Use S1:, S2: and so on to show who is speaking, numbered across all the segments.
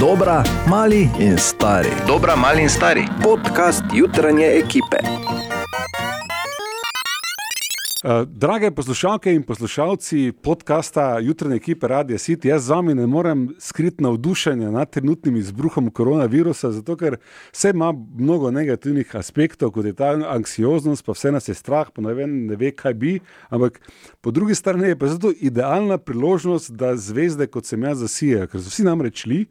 S1: Dobra, mali in stari.
S2: Dobra, mali in stari.
S1: Podcast jutranje ekipe.
S3: Uh, drage poslušalke in poslušalci podcasta Jutrajne ekipe Radia City, jaz z vami ne morem skriti navdušenja nad trenutnim izbruhom koronavirusa, zato ker vse ima mnogo negativnih aspektov, kot je ta anksioznost, pa vse nas je strah, pa ne, vem, ne ve, kaj bi. Ampak po drugi strani je pa zato idealna priložnost, da zvezde, kot sem jaz, zasijajo, ker so vsi namreč šli.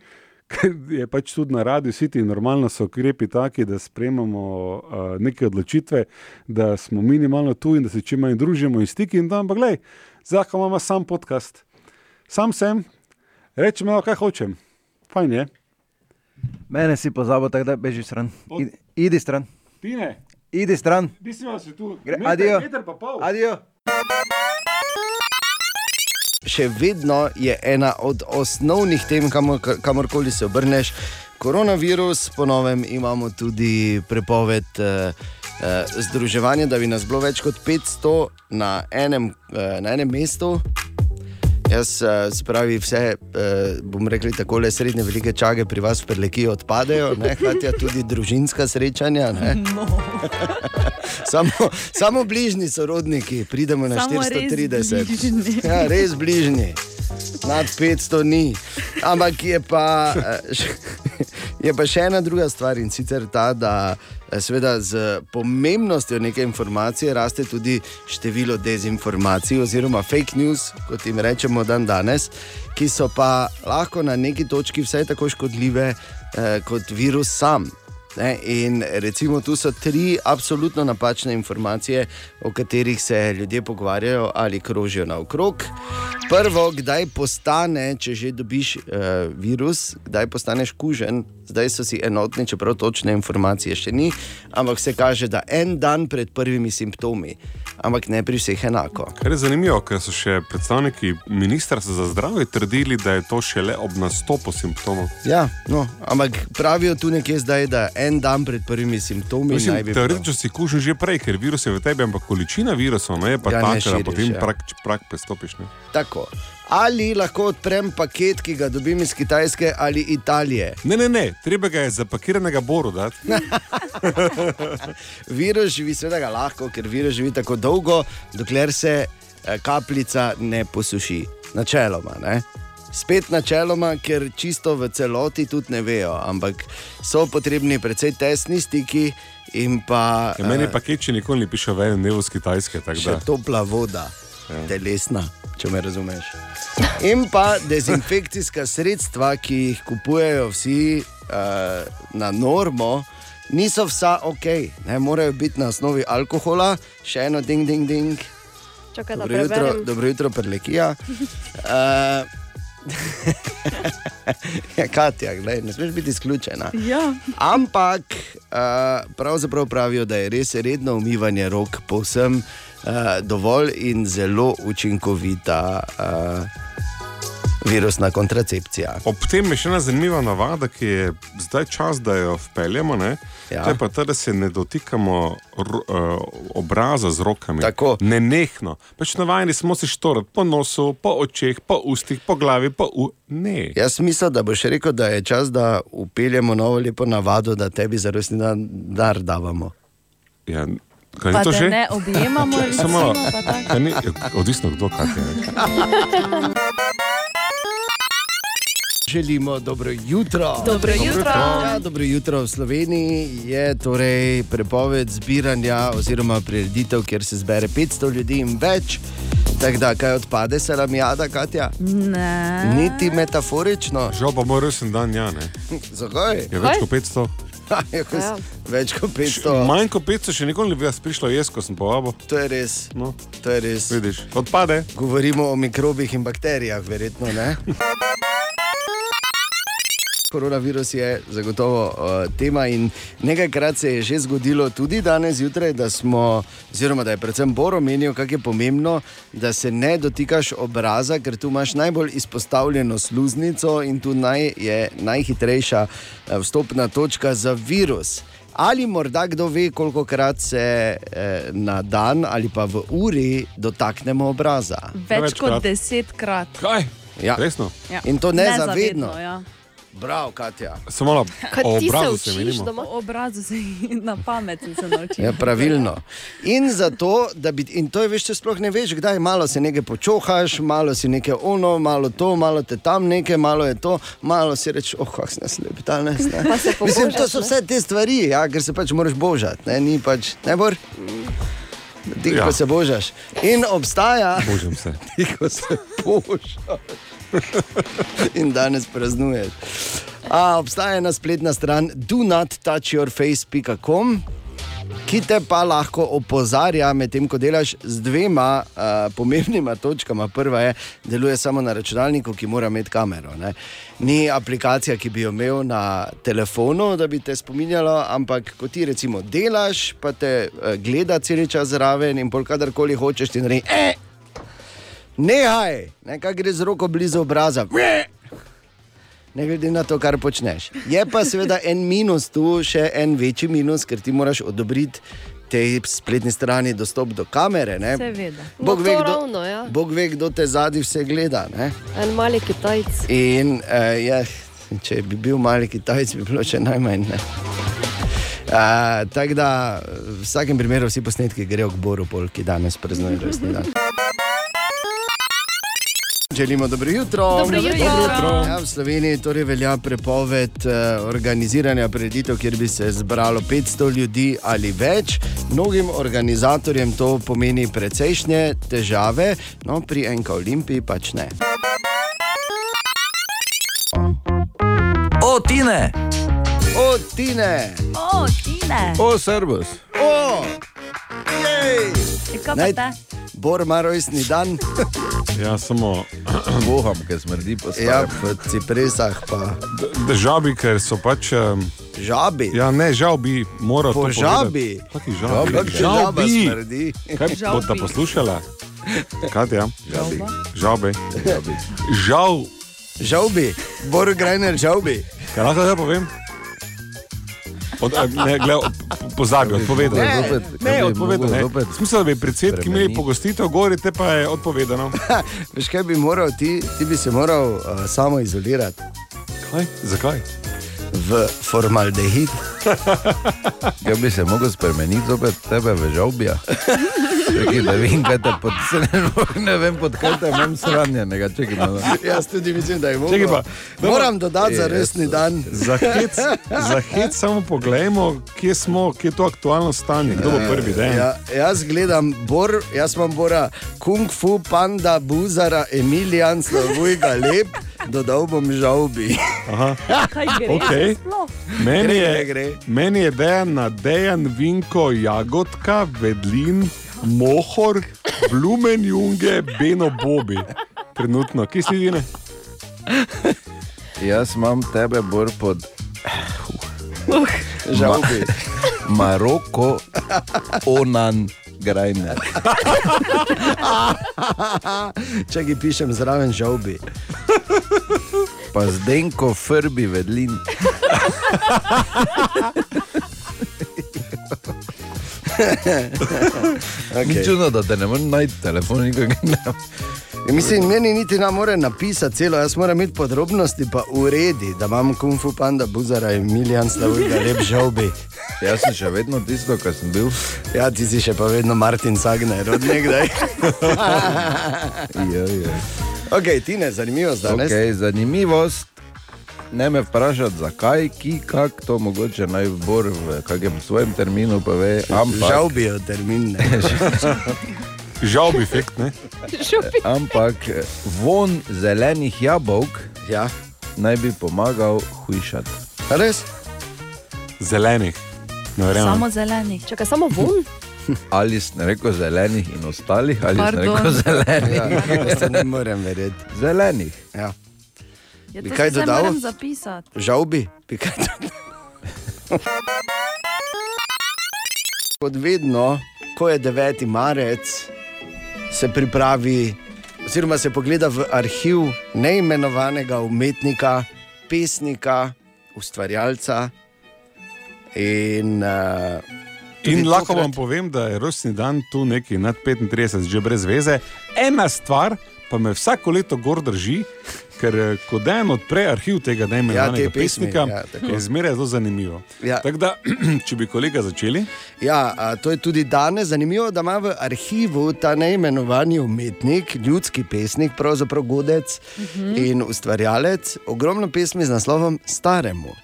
S3: Je pač tudi na radiju City, normalno so ukrepi taki, da sprejemamo uh, neke odločitve, da smo minimalno tu in da se čim manj družimo in stiki. In tam, pa gledaj, zdaj imamo sam podcast. Sam sem, rečem, kaj hočem. Fajn je.
S4: Mene si pozabil, tako da beži stran. Idi, idi stran,
S3: Tine,
S4: idi stran.
S3: ti si vas tu,
S4: Gre-
S3: meter,
S4: adijo.
S3: meter pa pol.
S4: Adijo.
S5: Še vedno je ena od osnovnih tem, kamor, kamorkoli se obrneš. Koronavirus, po novem imamo tudi prepoved eh, eh, združevanja, da bi nas bilo več kot 500 na enem, eh, na enem mestu. Jaz, eh, spravi, vse, eh, bom rekel, tako le srednje velike čage pri vas v Preleki odpadejo, ne, hkrati tudi družinska srečanja. Ne. samo, samo bližnji sorodniki, pridemo na
S6: Samo res
S5: 430.
S6: bližnji.
S5: Ja, res bližnji, nad 500 ni. Ampak je pa, eh, je pa še ena druga stvar in sicer ta, da eh, seveda z pomembnostjo neke informacije raste tudi število dezinformacij oziroma fake news, kot jim rečemo dan danes, ki so pa lahko na neki točki vsaj tako škodljive eh, kot virus sam. Ne, in recimo tu so tri absolutno napačne informacije, o katerih se ljudje pogovarjajo ali krožijo naokrog. Prvo, kdaj postane, če že dobiš uh, virus, kdaj postaneš kužen, zdaj so si enotni, čeprav točne informacije še ni, ampak se kaže, da en dan pred prvimi simptomi, ampak ne pri vseh enako.
S7: Kar je zanimivo, ker so še predstavniki ministrstva za zdravje trdili, da je to šele ob nastopu simptomov.
S5: Ja, no, ampak pravijo tu nekje zdaj, da en dan pred prvimi simptomi naj
S7: Mislim,
S5: bi bilo.
S7: teoretično si kužil že prej, ker virus je v tebi, ampak količina virusov ne, je pa
S5: ne
S7: taka, da potem
S5: ja.
S7: prak, prak prestopiš. Ne.
S5: Tako. Ali lahko odprem paket, ki ga dobim iz Kitajske ali Italije?
S7: ne, ne, ne, treba ga je zapakiranega boru dati.
S5: Virus živi, seveda lahko, ker virus živi tako dolgo, dokler se eh, kapljica ne posuši. Načeloma. Ne? Spet načeloma, ker čisto v celoti tudi ne vejo, ampak so potrebni precej tesni stiki in pa,
S7: Ja, meni
S5: eh,
S7: paket še nikoli ni prišel ven, ne v Kitajske.
S5: še
S7: da.
S5: topla voda, ja. telesna, če me razumeš. In pa dezinfekcijska sredstva, ki jih kupujejo vsi uh, na normo, niso vsa ok, ne morejo biti na osnovi alkohola, še eno ding, ding, ding.
S6: Čakaj,
S5: Dobro jutro, dobro jutro, prelekija. Uh, ja, Katja, glej, ne smeš biti izključena.
S6: Ja,
S5: Ampak uh, pravzaprav pravijo, da je res redno umivanje rok povsem uh, dovolj in zelo učinkovita uh, virusna kontracepcija.
S7: Ob tem je še ena zanimiva navada, ki je zdaj čas, da jo vpeljemo. Ne?
S5: Ja.
S7: To je pa to, da se ne dotikamo uh, obraza z rokami.
S5: Tako.
S7: Ne nehno. Pač navajeni smo se štorati po nosu, po očeh, po ustih, po glavi, po u. Ne.
S5: Jaz mislim, da boš rekel, da je čas, da upeljemo novo lepo navado, da tebi za rojstni dan dar davamo.
S7: Ja, kaj
S6: pa
S7: je to že?
S6: ne objemamo,
S7: Samo,
S6: recimo, pa tako.
S7: kaj ni, ja, odvisno kdo kaj je.
S5: Želimo dobro jutro.
S6: Dobro jutro.
S5: Ja, dobro jutro v Sloveniji je torej prepoved zbiranja oziroma prireditev, kjer se zbere 500 ljudi in več. Tako da, kaj odpade, se nam jada, Katja?
S6: Ne.
S5: Niti metaforično.
S7: Žal pa moj rojsten dan, ja, ne.
S5: Zakaj?
S7: Je več kot 500.
S5: Je kot-
S6: Ja.
S5: Več kot 500.
S7: Manj kot 500 še nikoli ni vas prišlo jaz, ko sem povabil.
S5: To je res.
S7: No,
S5: To je res.
S7: vidiš, odpade.
S5: Govorimo o mikrobih in bakterijah, verjetno ne. Koronavirus je zagotovo uh, tema in nekajkrat se je že zgodilo, tudi danes zjutraj, da smo, oziroma da je predvsem Boro menil, kako je pomembno, da se ne dotikaš obraza, ker tu imaš najbolj izpostavljeno sluznico in tu naj, je najhitrejša eh, vstopna točka za virus. Ali morda kdo ve, koliko krat se eh, na dan ali pa v uri dotaknemo obraza?
S6: Več
S7: Večkrat.
S6: kot desetkrat.
S7: Kaj?
S5: Ja.
S7: Resno?
S6: Ja.
S5: In to nezavedno.
S6: Ja.
S5: Bravo, Katja.
S3: Samo malo o
S8: se
S3: obrazu se
S8: učiš
S3: menimo.
S8: doma?
S2: O obrazu se na pamet se naučil.
S5: Ja, pravilno. In, zato, da bi, in to je, veš, če sploh ne veš, kdaj malo se nekaj počohaš, malo si nekaj ono, malo to, malo te tam nekaj, malo je to, malo si rečeš, oh, kako sem slep danes. ne."
S8: Pa se
S5: Mislim, to so
S8: ne?
S5: vse te stvari, ja, ker se pač moraš božati, ne, ni pač, ne bor. Ti,
S3: Ja.
S5: se božaš. In obstaja,
S3: Božam se.
S5: ti, ko se božaš. In danes praznuješ. A, obstaja ena spletna stran donouchtouchyourface.com. Ki te pa lahko opozarja, medtem ko delaš z dvema uh, pomembnima točkama. Prva je, da deluje samo na računalniku, ki mora imeti kamero. Ne? Ni aplikacija, ki bi jo imel na telefonu, da bi te spominjalo, ampak ko ti recimo delaš, pa te uh, gleda cel čas zraven in pol kadarkoli hočeš, ti naredi. Eh! Nehaj, nekaj gre z roko blizu obraza. Ne glede na to, kar počneš. Je pa seveda en minus tu, še en večji minus, ker ti moraš odobriti tej spletni strani dostop do kamere. ne.
S2: Seveda.
S5: Bog
S8: No,
S5: ve, kdo,
S8: ravno, ja.
S5: Bog ve, kdo te zadnji vse gleda. Ne?
S8: En mali Kitajc.
S5: In uh, je, če bi bil mali Kitajc, bi bilo še najmanj. ne. Uh, Tako da v vsakem primeru vsi posnetki grejo k Boru, Pol, ki danes praznuje rojstni dan. Želimo dobro jutro.
S8: Dobro jutro.
S5: Ja, v Sloveniji torej velja prepoved uh, organiziranja preditev, kjer bi se zbralo 500 ljudi ali več. Mnogim organizatorjem to pomeni precejšnje težave, no pri Enka Olimpiji pač ne.
S4: O, Tine!
S5: O, Tine!
S2: O, Tine!
S4: O, Servus!
S5: O! Jej!
S2: E, Kaj pa
S5: Naj-
S2: te?
S5: Bor ima rojstni dan,
S3: Ja, samo
S4: Voham, ker smrdi po
S5: ja, v cipresah pa
S3: državi, ker so pač. Um,
S5: žabi.
S3: ja, ne, žal bi moral
S5: Po
S3: to
S5: žabi.
S3: povedati. Kaki žabi?
S5: Kako
S3: Žal
S5: žaba
S3: bi.
S5: smrdi.
S3: Kaj
S2: Žal
S3: bo ta
S2: bi.
S3: poslušala? Katja?
S2: Žalba.
S3: Žabe. Žal,
S5: Žalbi, Bor Grajner žalbi.
S3: kaj lahko zdaj povem? Od, eh, ne, gled, pozabi, odpovedal.
S5: Ne,
S4: Zopet,
S3: Ne, odpovedal. Ne.
S4: zopet
S3: Smisel, da bi predsednik imeli
S4: spremeniti?
S3: pogostitev, gori te pa je odpovedano.
S5: Veš kaj bi moral ti, ti bi se moral uh, samo izolirati
S3: Kaj? Zakaj?
S5: V formaldehid.
S4: Ja bi se mogel spremeniti zopet tebe v žalbija. Čekaj, da vem, kaj te pod, ne, vem, pod kaj te imam sranjenega. Čekaj, malo.
S5: Jaz tudi mislim, da je moral.
S3: Čakaj pa,
S5: Moram dodati za
S4: E,
S5: resni
S4: jaz-
S5: dan.
S3: Za hec, za hec samo poglejmo, kje smo, kje je to aktualno stanje, kdo bo prvi den.
S5: Ja, jaz gledam, Bor, jaz imam Bora, Kung Fu, Panda, Buzara, Emilijan, Slovujga, lep, dodal bom žalbi.
S2: Kaj gre?
S3: Okej.
S2: sploh?
S3: Meni
S5: Gre,
S3: je,
S5: gre, gre.
S3: meni je dejan na dejan, vinko, jagodka, vedlin, mohor, blumen, junge, beno, bobi. Trenutno, kje si ti ne?
S4: Jaz imam tebe bolj pod
S5: Žalbi.
S4: Maroko, Onan, Grajner.
S5: Čakaj, pišem zraven žalbi.
S4: Pa zdenko, frbi, vedlin. Ni
S5: Okay.
S4: čudno, da te ne morem najti telefon, nikakor ne.
S5: Ja, Mislim, meni niti ne more napisati celo, jaz moram imeti podrobnosti, pa uredi, da imam Kung Fu Panda, Buzara, Emilijan, Slovujga, lep žalbi.
S4: Jaz sem še vedno tisto, kar sem bil.
S5: Ja, ti si še pa vedno Martin Sagner, od nekdaj.
S4: Ja, ja.
S5: ok, ti ne, zanimivo danes.
S4: Okay, zanimivost. Ne me vprašati, zakaj, ki, kak, to mogoče naj bor v kakem svojem terminu pove. Ampak,
S5: Žalbijo termin. ne.
S3: Žal bi efekt, ne?
S4: ampak von zelenih jabolk
S5: Ja,
S4: naj bi pomagal hujšati.
S5: Res?
S3: Zelenih. Ne verjamem.
S2: Samo zelenih.
S8: Čakaj, samo von.
S4: Ali sem rekel zelenih in ostalih, ali sem
S2: Pardon.
S4: rekel zelenih.
S5: Ja, to ne morem verjeti.
S4: Zelenih.
S5: Ja.
S2: Ja,
S5: Bi
S2: to
S5: kaj dodal?
S2: zapisati.
S5: Žalbi, bi kaj dodal? Kot vedno, ko je 9. marec, se pripravi, oziroma se pogleda v arhiv neimenovanega umetnika, pesnika, ustvarjalca. In, uh,
S3: In lahko vam povem, da je rojstni dan tu neki nad 35, že brez veze. Ena stvar pa me vsako leto gor drži Ker eh, ko Dan odpre arhiv tega najmenovanega
S5: Ja, te pesmi,
S3: pesnika,
S5: ja, tako.
S3: je zmeraj zelo zanimivo.
S5: Ja.
S3: Tako da, če bi kolega začeli,
S5: Ja, a, to je tudi danes zanimivo, da ima v arhivu ta neimenovani umetnik, ljudski pesnik, pravzaprav godec uh -huh. in ustvarjalec, ogromno pesmi z naslovom Staremu.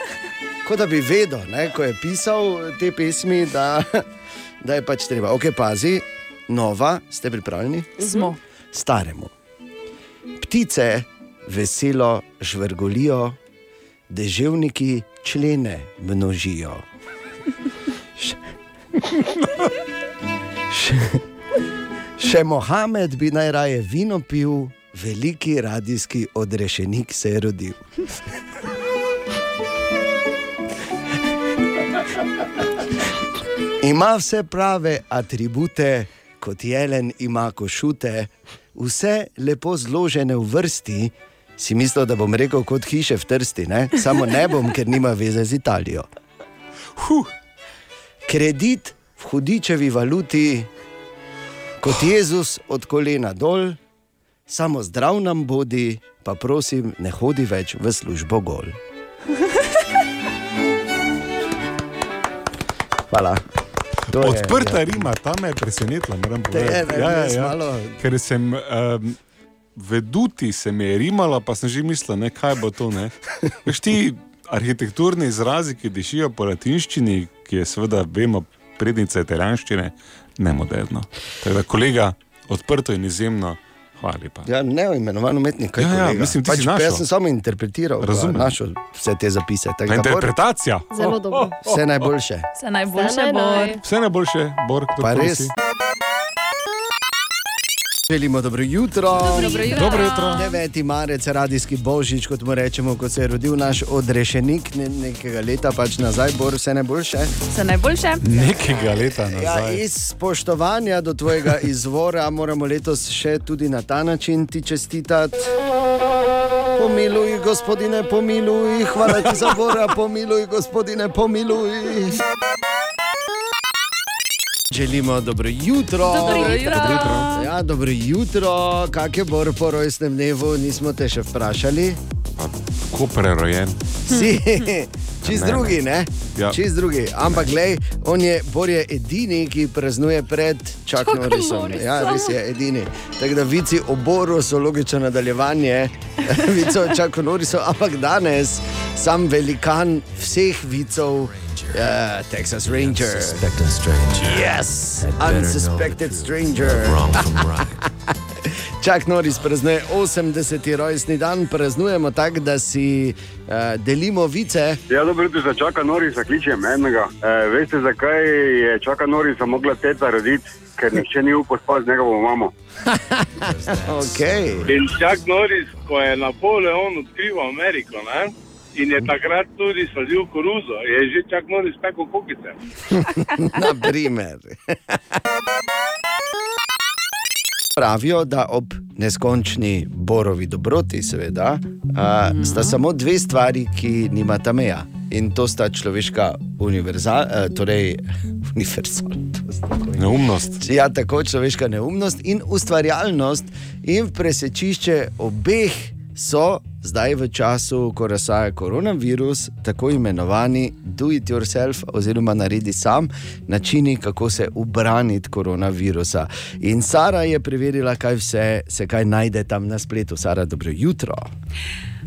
S5: Kot da bi vedel, ne, ko je pisal te pesmi, da, da je pač treba. Ok, pazi, nova, ste pripravljeni?
S2: Smo.
S5: Staremu. Ptice veselo žvrgolijo, deževniki člene množijo. Še, še Mohamed bi najraje vino pil, veliki radijski odrešenik se je rodil. Ima vse prave atribute, kot jelen ima košute, vse lepo zložene v vrsti. Si mislil, da bom rekel kot hiše v trsti, ne? samo ne bom, ker nima veze z Italijo.
S3: huh,
S5: Kredit v hudičevi valuti, kot Jezus od kolena dol, samo zdrav nam bodi, pa prosim, ne hodi več v službo gol. Hvala. To je-
S3: odprta
S5: ja.
S3: Rima, ta me je presenetila, moram
S5: Te je,
S3: povedati.
S5: ne, res malo-
S3: Ker sem um, veduti, se mi je rimala, pa sem že mislila, ne, kaj bo to. ne. Veš ti arhitekturni izrazi, ki dišijo po latinščini, ki je seveda, vemo, prednica italijanščine, ne moderno. Tako da, kolega, odprto in izjemno, hvala lepa.
S5: Ja, ne, imenovan umetnik. kaj
S3: Ja, ja,
S5: kolega?
S3: mislim, ti si
S5: pač,
S3: našel.
S5: Jaz sem samo interpretiral,
S3: Razumem.
S5: pa našel vse te zapise. tako
S3: Ta
S5: da, Bor,
S3: interpretacija.
S6: Zelo dobro.
S5: Vse najboljše.
S2: Vse najboljše,
S6: Vse naj,
S2: Bor.
S6: naj.
S3: Vse najboljše, Borg, kdo
S5: Pa res. Želimo dobro jutro.
S6: Dobro jutro.
S3: Dobro jutro.
S5: 9. marec, radijski božič, kot mu rečemo, ko se je rodil naš odrešenik ne, nekega leta, pač nazaj, bo vse najboljše.
S2: Vse najboljše.
S3: Nekega leta
S5: Ja,
S3: nazaj.
S5: iz spoštovanja do tvojega izvora moramo letos še tudi na ta način ti čestitati. Pomiluj, gospodine, pomiluj, hvala ti za bora, pomiluj, gospodine, pomiluj. Želimo dobro jutro.
S2: Dobro jutro. Dobro jutro.
S5: Ja, dobro jutro, kak je bor po rojstnem dnevu, nismo te še vprašali.
S3: Tako prerojen.
S5: Si,
S3: ne.
S5: drugi, ne?
S3: Ja.
S5: Čist drugi. Ampak, glej, on je, Bor je edini, ki praznuje pred Norrisom.
S6: Norrisom.
S5: Ja, res je edini. Tako da vici o Boru so logično nadaljevanje vicov o Chucku Norrisu, ampak danes sam velikan vseh vicov. Uh, Texas Ranger. Yes, unsuspected stranger. Chuck Norris praznuje 80. rojstni dan, praznujemo tako, da si uh, delimo vice.
S9: Ja, dobro jutro, za čaka Norisa kličem enega. E, veste, zakaj je čaka Norisa mogla teta roditi? Ker nihče ni upal spati z njegovo mamo.
S5: Okay.
S10: In Jack Norris, ko je Napoleon odkrival Ameriko ne? In je takrat tudi sadil koruzo, je že Jack Norris pekel kukice.
S5: Naprimer. Pravijo, da ob neskončni borovi dobroti, seveda, a, sta samo dve stvari, ki nimata meja. In to sta človeška univerzal, a, torej, univerzalnost.
S3: Neumnost.
S5: Ja, tako človeška neumnost in ustvarjalnost, in presečišče obeh so zdaj v času, ko razsaja koronavirus, tako imenovani do it yourself, oziroma naredi sam načini, kako se ubraniti koronavirusa. In Sara je preverila, kaj vse se kaj najde tam na spletu. Sara, dobro jutro.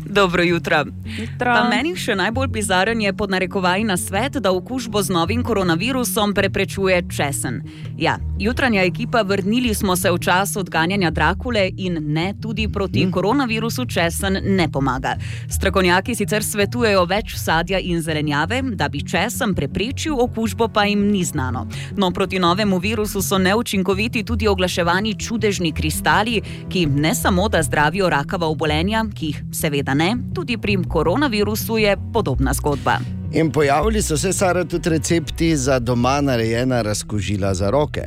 S11: Dobro jutro.
S2: Jutro.
S11: Pa meni še najbolj bizaren je pod narekovaj na svet, da okužbo z novim koronavirusom preprečuje česen. Ja, jutranja ekipa vrnili smo se v čas odganjanja Drakule in ne tudi proti hmm. koronavirusu česen ne pomaga. Strokovnjaki sicer svetujejo več sadja in zelenjave, da bi česen preprečil okužbo, pa jim ni znano. No, proti novemu virusu so neučinkoviti tudi oglaševani čudežni kristali, ki ne samo da zdravijo rakava obolenja, ki jih seveda tudi pri koronavirusu je podobna zgodba.
S5: In pojavili so se, Sara, tudi recepti za doma narejena razkožila za roke.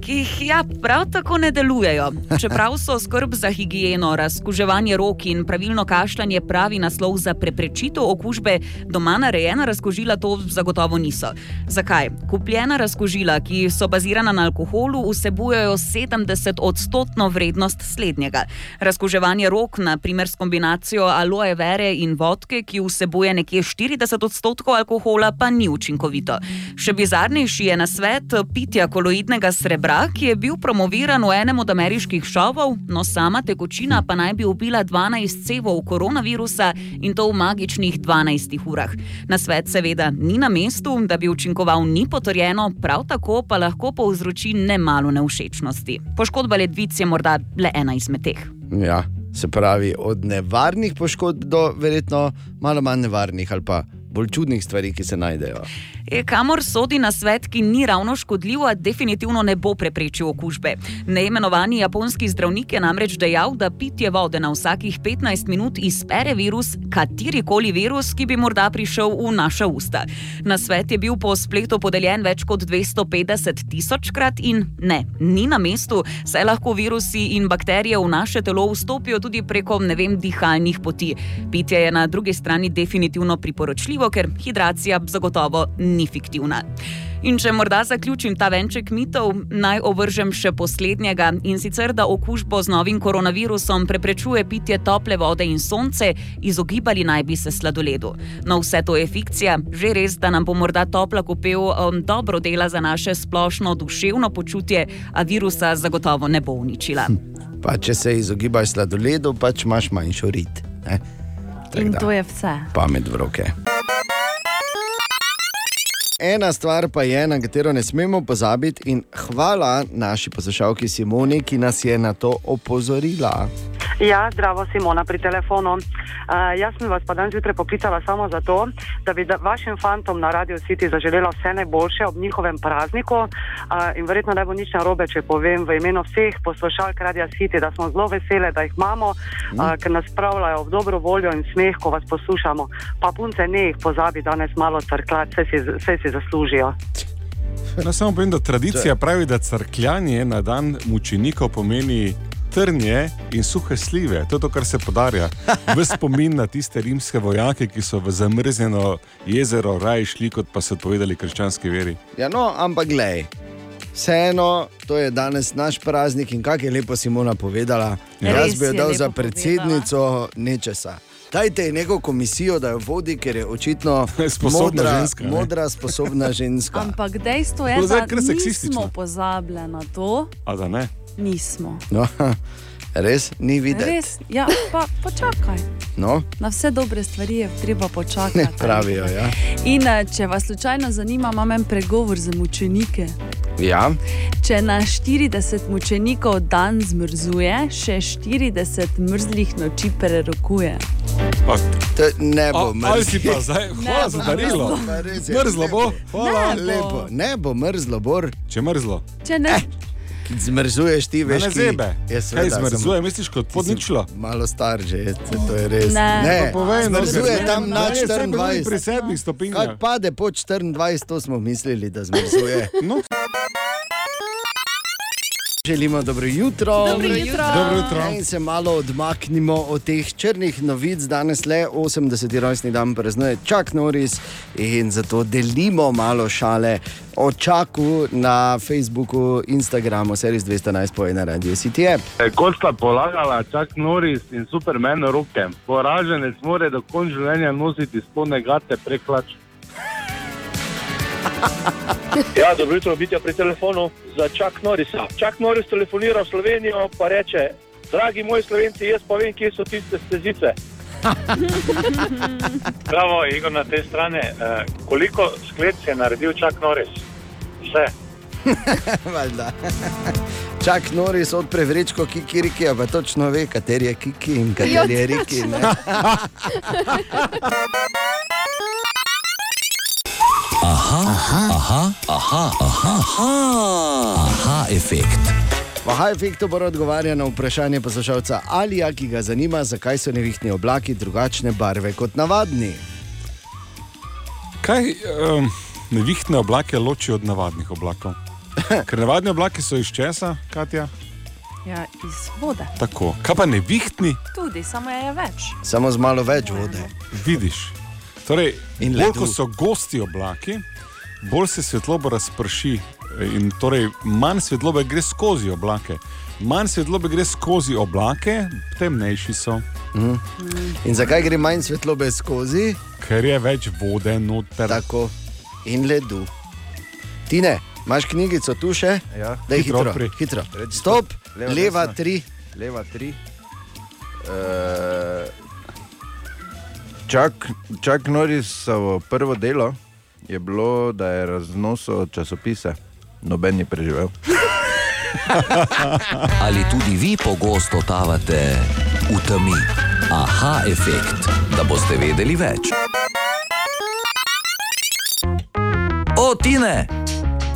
S11: Ki jih ja, prav tako ne delujejo. Čeprav so skrb za higieno, razkuževanje rok in pravilno kašljanje pravi naslov za preprečitev okužbe, doma narejena razkožila to zagotovo niso. Zakaj? Kupljena razkožila, ki so bazirana na alkoholu, vsebujejo 70-odstotno vrednost slednjega. Razkuževanje rok, naprimer s kombinacijo aloe vere in vodke, ki vsebuje nekje 40 odstotkov alkohola, pa ni učinkovito. Še bizarnejši je na svet pitja koloidnega srebra, ki je bil promoviran v enem od ameriških šovov, no sama tekočina pa naj bi ubila 12 cevov koronavirusa in to v magičnih 12 urah. Na svet seveda ni na mestu, da bi učinkoval, ni potrjeno, prav tako pa lahko povzroči nemalo neušečnosti. Poškodba ledvic je morda le ena izmed teh.
S5: Ja, se pravi, od nevarnih poškodb do verjetno malo manj nevarnih ali pa bolj čudnih stvari, ki se najdejo.
S11: Kamor sodi na svet, ki ni ravno škodljiv, a definitivno ne bo preprečil okužbe. Neimenovani japonski zdravnik je namreč dejal, da pitje vode na vsakih 15 minut izpere virus, katerikoli virus, ki bi morda prišel v naša usta. Na svet je bil po spletu podeljen več kot 250 tisočkrat in ne, ni na mestu, saj lahko virusi in bakterije v naše telo vstopijo tudi preko, ne vem, dihalnih poti. Pitje je na drugi strani definitivno priporočljivo, ker hidracija zagotovo ni fiktivna. In če morda zaključim ta venček mitov, naj ovržem še poslednjega in sicer, da okužbo z novim koronavirusom preprečuje pitje tople vode in sonce, izogibali naj bi se sladoledu. No, vse to je fikcija, že res, da nam bo morda topla kopel um, dobro dela za naše splošno duševno počutje, a virusa zagotovo ne bo uničila.
S5: Pa če se izogibaš sladoledu, pač imaš manjšo rit. Ne? Tako
S2: In
S5: da,
S2: to je vse.
S5: Pamet v roke. Ena stvar pa je, na katero ne smemo pozabiti, in hvala naši poslušalki Simoni, ki nas je na to opozorila.
S12: Ja, zdravo, Simona pri telefonu. Uh, jaz sem vas pa danes zjutraj poklicala samo zato, da bi da vašim fantom na Radio City zaželela vse najboljše ob njihovem prazniku. Uh, in verjetno ne bo nič narobe, če povem v imenu vseh poslušalk Radio City, da smo zelo vesele, da jih imamo, uh, ker nas spravljajo v dobro voljo in smeh, ko vas poslušamo. Pa punce ne jih pozabi danes malo crkljati, vse si, vse si zaslužijo.
S7: No, samo povem, da tradicija pravi, da crkljanje na dan mučenikov pomeni trnje in suhe slive. To je to, kar se podarja. V spomin na tiste rimske vojake, ki so v zamrznjeno jezero raje šli, kot pa so odpovedali krščanski veri.
S5: Ja, no, ampak glej. Vseeno, to je danes naš praznik in kako je lepo Simona povedala.
S7: Ja.
S5: Jaz bi jo dal za predsednico nečesa. Dajte ji neko komisijo, da jo vodi, ker je očitno
S7: Sposobna
S5: modra,
S7: ženska, ne?
S5: modra, sposobna ženska.
S2: Ampak dejstvo je, da nismo pozabili na to.
S7: A da ne?
S2: Nismo.
S5: No, res ni videti.
S2: Res, ja, pa počakaj.
S5: No,
S2: Na vse dobre stvari je treba počakati.
S5: pravijo. Ja.
S2: In eh, če vas slučajno zanima, imam en pregovor za mučenike.
S5: Ja.
S2: Če na 40 mučenikov dan zmrzuje, še 40 mrzlih noči prerokuje.
S5: To ne bo
S7: A- ali si
S5: mrzlo.
S7: pa zdaj- hvala za darilo. Mrzlo bo, hvala.
S2: Ne bo.
S5: Lepo. Ne bo mrzlo, bor.
S7: Če mrzlo.
S2: Če ne,
S5: Zmrzuješ ti, veš,
S7: ne zebe.
S5: Ja,
S7: Kaj
S5: seveda,
S7: zmrzuje, misliš kot podničlo?
S5: Malo star že, to je res.
S2: Ne.
S5: ne.
S7: Povej, no,
S5: zmrzuje tam na
S7: ne, saj pa tudi
S5: 24.
S7: pri sedmih stopinjah.
S5: Kaj pade pod 24, to smo mislili, da zmrzuje.
S7: No.
S5: Želimo dobro jutro.
S2: Dobro jutro.
S7: Dobro jutro.
S5: In se malo odmaknimo od teh črnih novic. Danes le 80. rojstni dan praznuje Čak Norris in zato delimo malo šale o Čaku na Facebooku, Instagramu, Series 211 po ena radio CTE.
S10: E, Kot sta polagala Čak Norris in Superman roke, poraženec mora do konca življenja nositi spodne gate preklač.
S13: Ja, dobro jutro, biti pri telefonu za Čak Norisa. Čak Noris telefonira v Slovenijo in reče: Dragi moji slovenci, jaz pa vem, kje so tiste stezice.
S14: Bravo, Igor, na tej strani. Uh, koliko sklec je naredil Čak Norris? Vse.
S5: Valjda. Čak Norris odpre vrečko Kiki Riki, pa točno ve, kateri je Kiki in kateri je Riki. ne.
S15: Aha, aha, aha, aha, aha, aha, efekt.
S5: Vaha efektu bo odgovarjal na vprašanje poslušalca Alija, ki ga zanima, zakaj so nevihtni oblaki drugačne barve kot navadni.
S7: Kaj um, nevihtne oblake loči od navadnih oblakov?
S3: Ker navadni oblaki so iz česa, Katja?
S2: Ja, iz vode.
S3: Tako. Kaj pa nevihtni,
S2: Tudi, samo je več.
S5: Samo z malo več vode.
S3: vidiš. Torej,
S5: In
S3: bolj ko so gosti oblaki, bolj se svetloba razprši. In torej, manj svetlobe gre skozi oblake. Manj svetlobe gre skozi oblake, temnejši so.
S5: Mhm. In zakaj gre manj svetlobe skozi?
S3: Ker je več vode noter.
S5: Tako. In ledu. Tine, imaš knjigico tu še?
S4: Ja.
S5: Da je
S4: Hitro
S5: hitro. hitro. Stop.
S4: Leva,
S5: leva tri.
S4: Leva tri. Uh, Čak, Norisovo prvo delo je bilo, da je raznosil časopise. Noben ni preživel.
S15: Ali tudi vi pogosto totavate v temi? Aha, efekt, da boste vedeli več. O, Tine!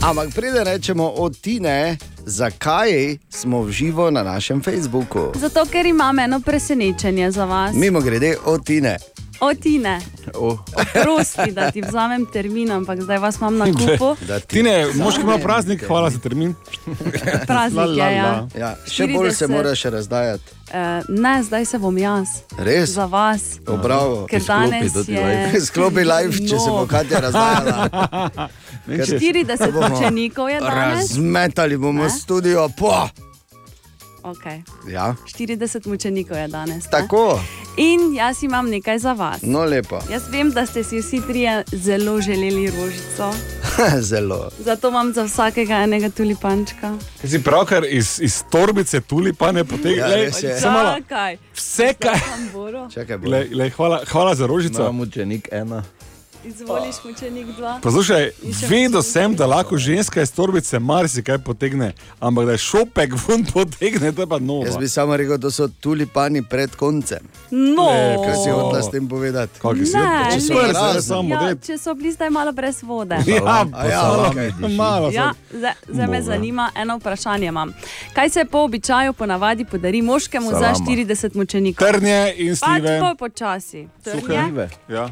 S5: Ampak preden rečemo o Tine, zakaj smo v živo na našem Facebooku?
S2: Zato, ker imam eno presenečenje za vas.
S5: Mimo grede, o Tine.
S2: O, Tine,
S4: Oh.
S2: prosti, da ti vzamem termin, ampak zdaj vas imam na kupu.
S3: Tine, moški ima praznik, hvala za termin.
S2: Praznik je, ja.
S5: Ja, še bolj se
S2: 40.
S5: moraš razdajati.
S2: Uh, ne, zdaj se bom jaz.
S5: Res?
S2: Za vas.
S5: O, bravo.
S2: Ker danes je.
S5: Sklopi live, če se bo Katja razdajala. Ker-
S2: 40
S5: bomo
S2: učenikov je danes.
S5: Razmetali bomo studio, po.
S2: Okay.
S5: Ja,
S2: 40 mučenikov je danes. ne?
S5: tako.
S2: In jaz imam nekaj za vas.
S5: No, lepo.
S2: Jaz vem, da ste si vsi trije zelo želeli rožico,
S5: Zelo.
S2: zato imam za vsakega enega tulipančka.
S3: Kaj Si pravkar iz, iz torbice tulipane potegnil.
S5: Ja, res je.
S3: samo.
S2: Čakaj.
S3: Vse, kaj.
S5: Čakaj, bo.
S3: Lej, lej, hvala, hvala za rožico.
S4: Imam učenik ena.
S2: Izvoliš mučenik dva.
S3: Poslušaj,
S2: In še
S3: vedel sem, da lahko ženska iz torbice marsikaj potegne, ampak da je šopek ven potegne, to je pa novo.
S5: Jaz bi samo rekel, da so tulipani pred koncem.
S2: No,
S5: Kaj si hodila s tem povedati?
S3: Kaki si?
S2: Ne,
S5: Če so
S2: ne.
S5: razni.
S2: ja, če so bili zdaj malo brez vode.
S3: Ja,
S5: A ja,
S3: malo,
S5: okej.
S3: malo.
S2: Ja, zdaj, zdaj me zanima, eno vprašanje imam. Kaj se po običaju ponavadi podari moškemu za
S4: Salama.
S2: 40 mučenikov?
S3: Trnje in
S2: Pač
S3: slive.
S2: bolj počasi. Trnje.
S3: Ja.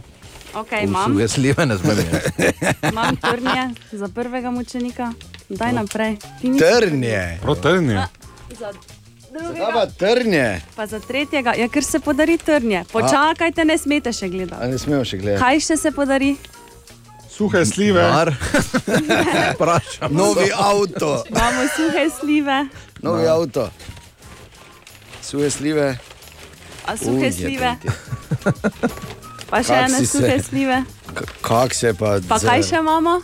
S2: Okay, imam,
S4: Suhe slive ne smem jesti.
S2: imam trnje za prvega mučenika. Daj naprej. Ti nisi-
S5: Trnje.
S3: Prav trnje.
S2: Za
S5: Zdaj
S2: drugega,
S5: pa trnje.
S2: pa za tretjega, ja, ker se podari trnje. Počakajte, ne smete še
S5: A
S2: gledati.
S5: ne smemo še gledati.
S2: Kaj še se podari?
S3: Suhe slive.
S4: Vprašam.
S5: Novi avto.
S2: Imamo suhe slive,
S5: Novi avto. Suhe slive.
S2: a suhe
S5: Uj,
S2: slive. pa še
S5: Kak
S2: ene
S5: si se-
S2: suhe slive.
S5: K- Kak se pa.
S2: Pa
S5: zdaj-
S2: kaj še imamo?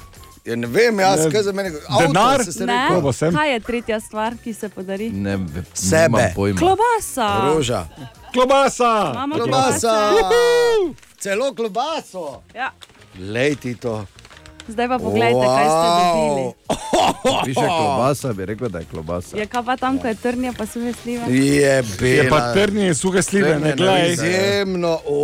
S5: Ja, ne vem, jaz,
S3: Ne,
S5: kaj za mene. Avto,
S3: denar?
S5: se ste
S2: Ne,
S5: rekel.
S3: Bo sem?
S2: kaj je tretja stvar, ki se podari?
S4: Ne vem.
S5: Sebe.
S4: nimam pojma.
S2: Klobasa.
S5: Roža.
S3: Klobasa.
S2: Imamo
S5: Klobasa.
S2: klobase.
S5: Celo klobaso.
S2: Ja.
S5: Lej ti to.
S2: Zdaj pa pogledajte, kaj ste dobili.
S4: Piše klobasa, bi rekel, da je klobasa.
S2: Je kaj pa tam, ko je trnje, pa suhe slive?
S5: Je
S3: Je pa
S5: bela.
S3: trnje in suhe slive, ne glej.
S5: Izjemno. O,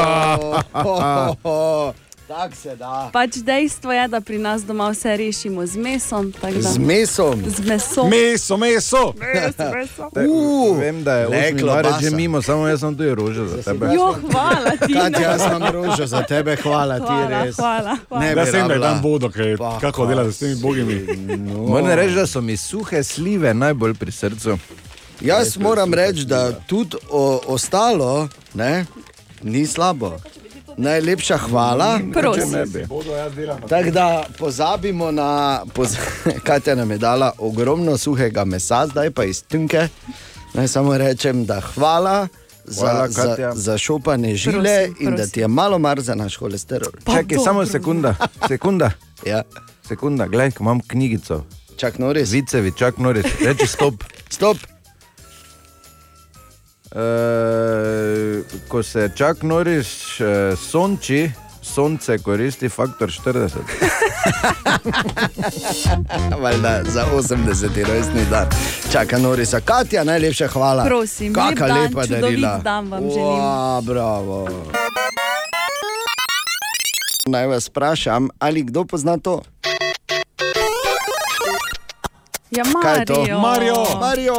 S5: Tako se da.
S2: Pač dejstvo je, da pri nas doma vse rešimo z mesom. Da,
S5: Z mesom.
S2: z mesom.
S3: Meso, meso.
S2: Meso, meso.
S5: Uh,
S4: Vem, da je
S5: le
S4: 8. marec že
S5: klobasa.
S4: mimo, samo jaz sem tu je rože za tebe.
S2: Jo, hvala ti.
S5: Katja, jaz imam rožo za tebe, hvala ti
S2: Hvala,
S5: res.
S2: hvala, hvala.
S5: Ne
S3: Da sem da tam bodo, kaj,
S5: Pa,
S3: kako dela s temi bogimi.
S4: Moram reči, da so mi suhe slive najbolj pri srcu.
S5: Jaz moram reči, da tudi o, ostalo ne, ni slabo. Najlepša hvala.
S2: Prosim.
S5: Tako da pozabimo na, poz, Katja nam je dala ogromno suhega mesa, zdaj pa iz tunke. Naj samo rečem, da hvala. Za,
S4: Hvala,
S5: za,
S4: Katja.
S5: za šopane žile
S2: Prosim,
S5: in da
S2: prosim.
S5: ti je malo mar za naš holesterol.
S4: Čakaj, samo sekunda, sekunda,
S5: Ja,
S4: sekunda, gledaj, imam knjigico.
S5: čak no res.
S4: Vicevi, čak noris, reči stop.
S5: Stop.
S4: E, ko se čak noris e, sonči, sonce koristi faktor 40.
S5: Valjda, za 80. rojstni dan. Čaka Norisa. Katja, najlepša hvala.
S2: Prosim,
S5: Kaka
S2: lep dan,
S5: lepa
S2: čudovit
S5: darila.
S2: dan vam želim.
S5: Ua, bravo. Naj vas vprašam, ali kdo pozna to?
S2: Ja,
S5: Kaj je to?
S2: Mario.
S5: Mario, Mario.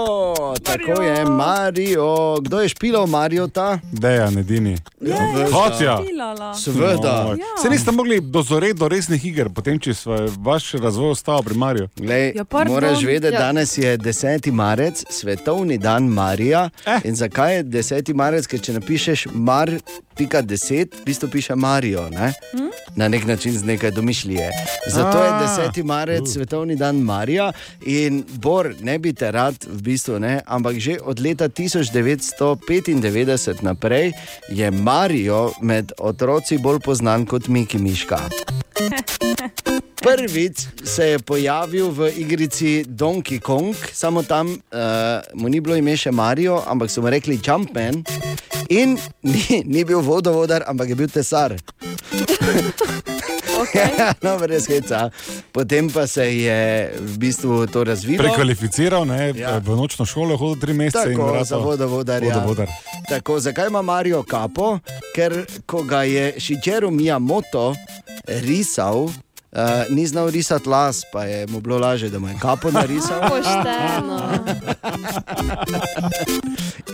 S5: tako je, Mario. Kdo je špilal Mario ta?
S7: Dejan, edini.
S5: Ja,
S7: Hotja.
S2: špilala.
S5: Seveda.
S7: No, Se niste mogli dozoreti do resnih iger, potem če je vaš razvoj ostal pri Mariju.
S5: Glej,
S2: Ja, pardon.
S5: moraš vedeti,
S2: Ja.
S5: da danes je 10. marec, svetovni dan Marija. Eh. In zakaj je 10. marec? Ker če napišeš mar.10, v bistvu piše Marijo. Ne?
S2: Hm?
S5: Na nek način z nekaj domišljije. Zato je
S7: A.
S5: 10. marec, svetovni dan Marija. In Bor, ne bi te rad, v bistvu ne, ampak že od leta 1995 naprej je Marijo med otroci bolj znan kot Miki Miška. Prvič se je pojavil v igrici Donkey Kong, samo tam uh, mu ni bilo ime še Mario, ampak so mu rekli Jumpman. In ni, ni bil vodovodar, ampak je bil tesar.
S2: Okay.
S5: no, brez heca. Potem pa se je v bistvu to razvilo.
S7: Prekvalificiral, ne,
S5: Ja.
S7: v nočno šolo hodil tri mesece in
S5: Tako,
S7: vratal-
S5: za vodovodarja.
S7: vodovodar.
S5: Tako, zakaj ima Mario kapo? Ker ko ga je Shigeru Miyamoto risal. Uh, ni znal risati las, pa je mu bilo lažje, da mu je kapo narisal.
S6: Pošteno.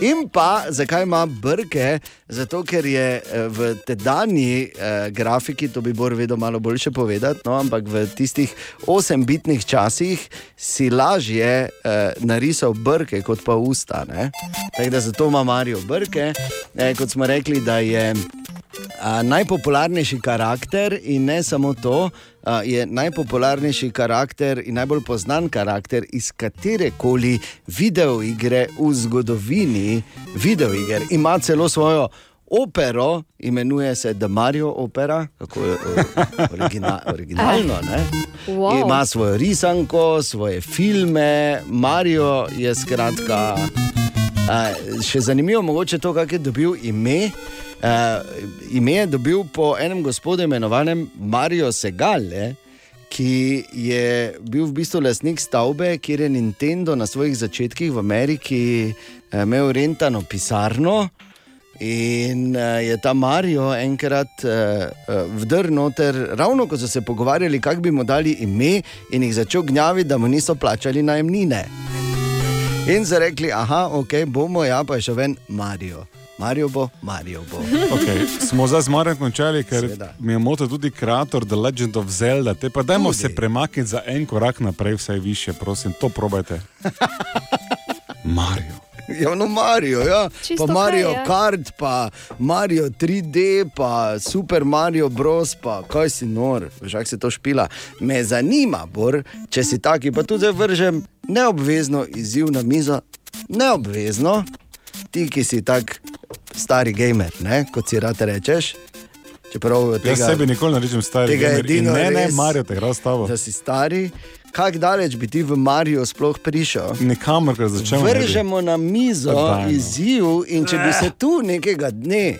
S5: In pa zakaj ima brke? Zato, ker je eh, v tedanji eh, grafiki, to bi Bor vedel malo boljše povedati, no, ampak v tistih 8-bitnih časih si lažje eh, narisal brke kot pa usta. ne. Tako da zato ima Marijo brke. Eh, kot smo rekli, da je. A, najpopularnejši karakter in ne samo to, je najpopularnejši karakter in najbolj znan karakter iz katere koli videoigre v zgodovini videoiger. Ima celo svojo opero, imenuje se The Mario Opera, kako je origina, originalno. Ne?
S6: Wow.
S5: Ima svojo risanko, svoje filme, Mario je skratka. Še zanimivo je to, kako je dobil ime. Uh, ime je dobil po enem gospodu imenovanem Mario Segale, ki je bil v bistvu lastnik stavbe, kjer je Nintendo na svojih začetkih v Ameriki uh, imel rentano pisarno. In uh, je ta Marijo enkrat uh, uh, vdrl noter, ravno ko so se pogovarjali, kako bi mu dali ime, in jih začel gnjaviti, da mu niso plačali najemnine. In so rekli, aha, ok, bomo, ja, pa je še ven Marijo. Marijo bo, Marijo bo.
S7: Okay. Smo zdaj z Marijo končali, ker
S5: Seveda.
S7: mi je moto tudi kreator The Legend of Zelda. Te pa dajmo
S5: Tudi.
S7: se premakniti za en korak naprej, vsaj više, prosim, to probajte. Marijo.
S5: Ja, no, Marijo, ja.
S6: Čisto
S5: pa
S6: kaj
S5: Marijo
S6: je.
S5: Kart, pa Marijo 3D, pa Super Mario Bros. Pa kaj si nor, veš, kako se to špila. Me zanima, Bor, če si taki, pa tudi zdaj vržem neobvezno izziv na mizo, neobvezno, ti, ki si tak stari gamer, ne, kot si rad rečeš. Čeprav
S7: Jaz
S5: tega,
S7: sebi nikoli ne rečem stari
S5: tega
S7: gamer in
S5: edino
S7: ne, ne,
S5: res,
S7: Marijo, te gre s tabo.
S5: Da si stari, kako daleč bi ti v Marijo sploh prišel?
S7: Nikamor, ker začnemo.
S5: Vržemo na mizo
S7: Daj, no.
S5: izziv, in če bi se tu nekega dne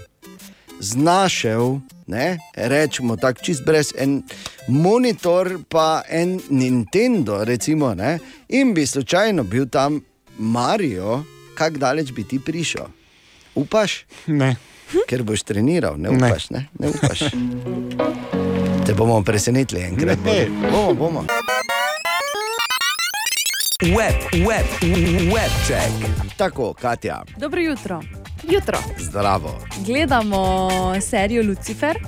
S5: znašel, ne, rečemo tako, čist brez en monitor, pa en Nintendo, recimo, ne, in bi slučajno bil tam Marijo, kako daleč bi ti prišel? Upaš?
S7: Ne.
S5: Ker boš treniral, ne
S7: Ne.
S5: upaš, ne, ne upaš. Te bomo presenetili enkrat.
S15: Ne.
S5: Bomo, bomo.
S15: Web, web, web check.
S5: Tako, Katja,
S2: Dobro jutro.
S6: Jutro.
S5: zdravo.
S2: Gledamo serijo Lucifer.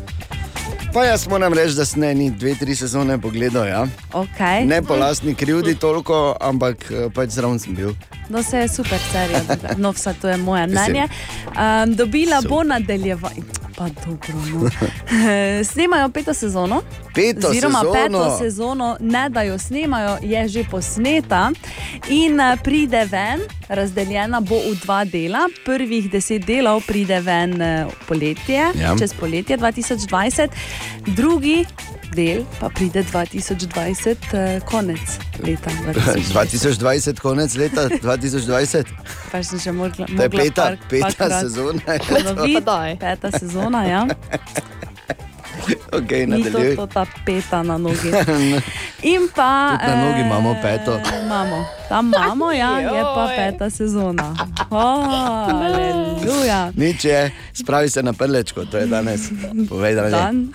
S5: Pa jaz moram reči, da sem ne, dve, tri sezone pogledal. Ja.
S2: Okay.
S5: Ne po lastni krivdi toliko, ampak eh, pač zraven sem bil.
S2: No, se je super serija, no, vsa to je moje mnenje. Um, dobila bo nadaljevanje. Pa dobro. No. Snemajo peto sezono.
S5: Peto
S2: Oziroma,
S5: sezono.
S2: peto sezono, ne da jo snemajo, je že posneta in eh, pride ven, razdeljena bo v dva dela. Prvih deset delov pride ven eh, poletje,
S5: Ja.
S2: čez poletje 2020, drugi del pa pride 2020, eh, konec leta 2020.
S5: 2020, konec leta 2020.
S2: Pa sem že mogla.
S5: To je
S2: mogla
S5: peta,
S2: par-
S5: peta
S2: parkrat
S5: sezona. je to.
S2: ponoviti. Peta sezona, ja.
S5: Okay,
S2: Ni to, ta peta na nogi. In pa.
S5: Tudi na nogi imamo peto.
S2: Eh, imamo. Tam imamo, ja, je pa peta sezona. Aleluja.
S5: Nič je, spravi se na prlečko, to je danes. Povej, da.
S2: Dan.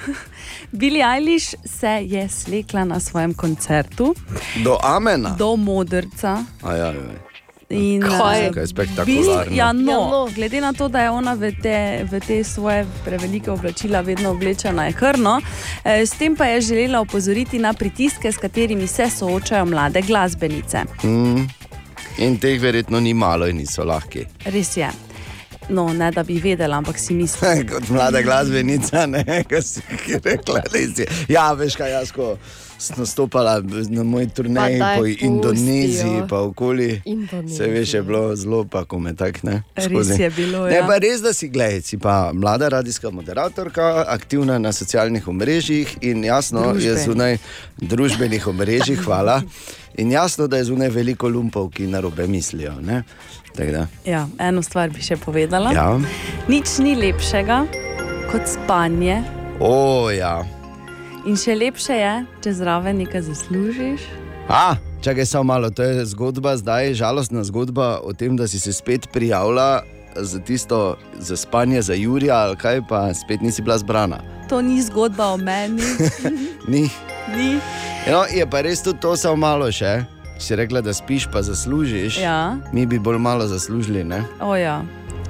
S2: Billie Eilish se je slekla na svojem koncertu
S5: Do amena.
S2: do modrca.
S5: A ja, ja.
S2: In,
S5: Kaj?
S2: eh,
S5: Kaj je spektakularno.
S2: bil- Ja, no, glede na to, da je ona v te, v te svoje prevelike oblačila vedno oblečena, je krno. Eh, S tem pa je želela opozoriti na pritiske, s katerimi se soočajo mlade glasbenice.
S5: Mm. In teh verjetno ni malo in niso lahki.
S2: Res je. No, ne da bi vedela, ampak si mislim.
S5: Kot mlada glasbenica, ne, kaj si rekla, res je. Ja, veš kaj, jaz ko nastopala na moji
S6: Pa daj,
S5: po
S6: pusti,
S5: Indoneziji, pa okoli. Se veš, je bilo zelo pa ko me tak ne.
S2: Res
S5: skozi.
S2: je bilo,
S5: Ne,
S2: ja.
S5: pa res, da si gledaj, si pa mlada radijska moderatorka, aktivna na socialnih omrežjih in jasno je
S2: Družbenih.
S5: zunaj družbenih omrežij, hvala. In jasno, da je zunaj veliko lumpov, ki na robe mislijo. Tako.
S2: Ja, eno stvar bi še povedala.
S5: Ja.
S2: Nič ni lepšega kot spanje.
S5: O, ja.
S2: In še lepše je, če zraven nekaj zaslužiš.
S5: A, čakaj samo malo, to je zgodba, zdaj žalostna zgodba o tem, da si se spet prijavila za tisto za spanje za Jurija, ali kaj pa spet nisi bila zbrana.
S2: To ni zgodba o meni,
S5: Ni.
S2: ni.
S5: No, je pa res tudi to samo malo še. Si rekla, da spiš, pa zaslužiš.
S2: Ja.
S5: Mi bi bolj malo zaslužili, ne?
S2: O, ja.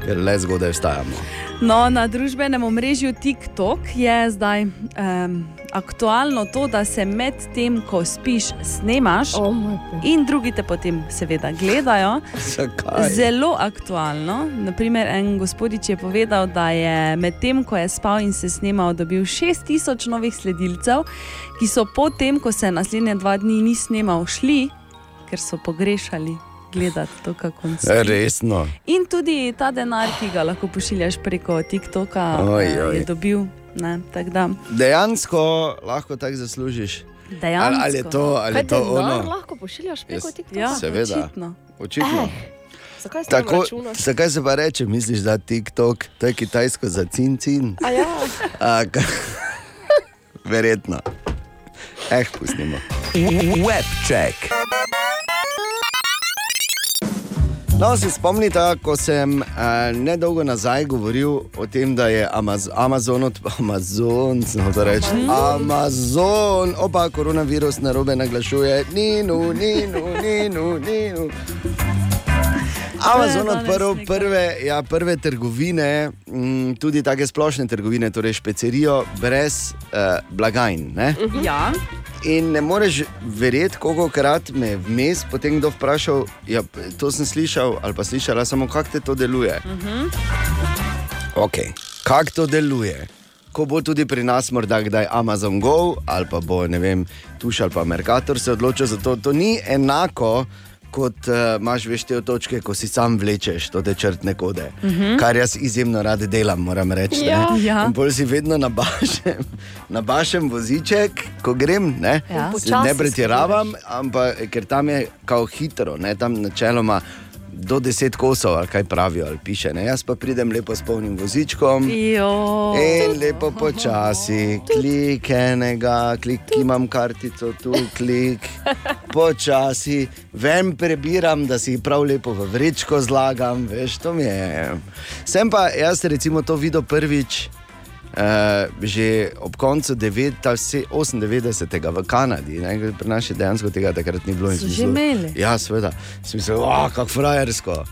S5: ker le zgodaj vstajamo.
S2: No, na družbenem omrežju TikTok je zdaj um, aktualno to, da se med tem, ko spiš, snemaš
S6: oh
S2: in drugi te potem seveda gledajo.
S5: Zakaj?
S2: Zelo aktualno. Naprimer, en gospodič je povedal, da je med tem, ko je spal in se snemal, dobil 6000 novih sledilcev, ki so potem, ko se naslednje dva dni ni snemal, šli, ker so pogrešali gledati to, kako on spi.
S5: Resno.
S2: In tudi ta denar, ki ga lahko pošiljaš preko TikToka,
S5: Oj,
S2: eh,
S5: oj.
S2: je dobil. Ne, tako da,
S5: Dejansko lahko tako zaslužiš.
S2: Dejansko.
S5: Ali, ali je to, ali je to
S6: denar
S5: ono?
S6: lahko pošiljaš preko TikToka?
S2: Ja,
S5: Seveda.
S2: očitno.
S5: Očitno.
S6: Zakaj se Tako,
S5: zakaj se pa reče, misliš, da TikTok, to je kitajsko za cin-cin?
S6: A ja.
S5: A, ka- Verjetno. Eh, pustimo.
S15: Webcheck.
S5: No, se spomnite, ko sem uh, nedolgo nazaj govoril o tem, da je Amaz Amazon, od, Amazon, znamo to reči, Amazon, opa, koronavirus na robe naglašuje, ninu, ninu, ninu, ninu. Amazon odprl prve, ja, prve trgovine, m, tudi take splošne trgovine, torej špecerijo brez uh, blagajn. Ne?
S2: Ja.
S5: In ne moreš verjeti, koliko krat me je vmes potem kdo vprašal, ja, to sem slišal ali pa slišala samo, kako te to deluje.
S2: Mhm.
S5: Okay. Kako to deluje? Ko bo tudi pri nas morda kdaj Amazon Go ali pa bo ne vem, tuš ali pa Mercator se odločil za to, to ni enako. Kot uh, imaš veš te točke, ko si sam vlečeš te črtne kode, uh
S2: Mhm.
S5: -huh. kar jaz izjemno rad delam, moram reči. ne.
S2: Ja. Ja.
S5: In bolj si vedno nabašem, nabašem voziček, ko grem. Ne,
S2: Ja.
S5: Ne pretiravam, ampak ker tam je kao hitro, ne, tam načeloma do 10 kosov, ali kaj pravijo, ali piše. Ne. Jaz pa pridem lepo s polnim vozičkom. In lepo počasi, klik enega, klik, imam kartico, tu klik, počasi, ven prebiram, da si jih prav lepo v vrečko zlagam, veš, to mi je. Sem pa jaz recimo to videl prvič. Uh, že ob koncu 9, ali vse 98. v Kanadi, ne, pri nas dejansko tega takrat ni bilo.
S2: So že imeli?
S5: Ja, seveda. Sem mislil, oh, kako frajersko.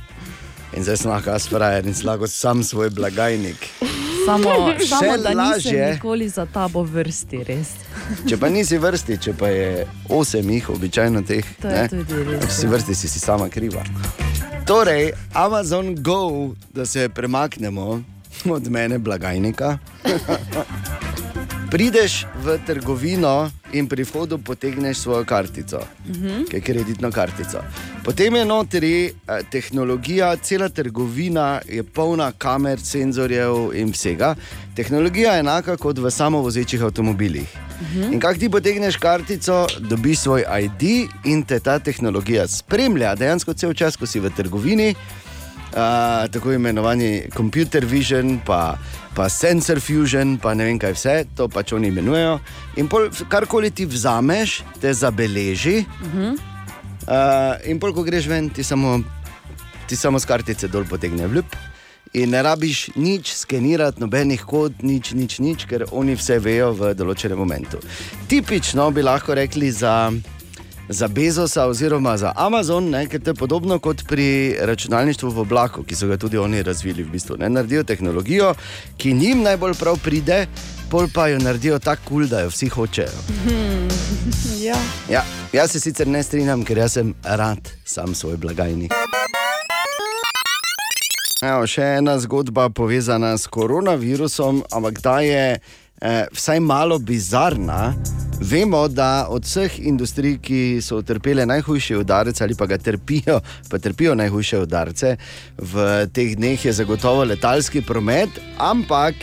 S5: In zdaj sem lahko jaz frajer in slago sam svoj blagajnik.
S2: Samo,
S5: Še
S2: samo da
S5: lažje.
S2: nikoli za tabo vrsti, res.
S5: Če pa nisi vrsti, če pa je osem jih, običajno teh,
S2: To
S5: ne,
S2: res,
S5: če si
S2: ja.
S5: vrsti, si, si sama kriva. Torej, Amazon Go, da se premaknemo od mene, blagajnika. Prideš v trgovino in pri vhodu potegneš svojo kartico,
S2: Mhm.
S5: ki je kreditno kartico. Potem je notri eh, tehnologija, cela trgovina je polna kamer, senzorjev in vsega. Tehnologija je enaka kot v samovozečih avtomobilih. In kako ti potegneš kartico, dobiš svoj ID in te ta tehnologija spremlja, dejansko cel čas, ko si v trgovini. Uh, tako imenovani computer vision, pa, pa sensor fusion, pa ne vem kaj vse, to pač oni imenujejo. In pol, karkoli ti vzameš, te zabeleži.
S2: Mhm.
S5: Uh, in pol, ko greš ven, ti samo, ti samo z kartice dol potegne vljub. In ne rabiš nič skenirati, nobenih kod, nič, nič, nič, ker oni vse vejo v določenem momentu. Tipično bi lahko rekli za, za Bezosa oziroma za Amazon, ne, ker to je podobno kot pri računalništvu v oblaku, ki so ga tudi oni razvili. V bistvu, ne, naredijo tehnologijo, ki njim najbolj prav pride, pol pa jo naredijo tako kul, cool, da jo vsi hočejo.
S2: ja.
S5: Ja, jaz se sicer ne strinjam, ker jaz sem rad sam svoj blagajnik. Evo, še ena zgodba povezana s koronavirusom, ampak ta je eh, vsaj malo bizarna. Vemo, da od vseh industrij, ki so utrpele najhujše udarce ali pa ga trpijo, pa trpijo najhujše udarce, v teh dneh je zagotovo letalski promet, ampak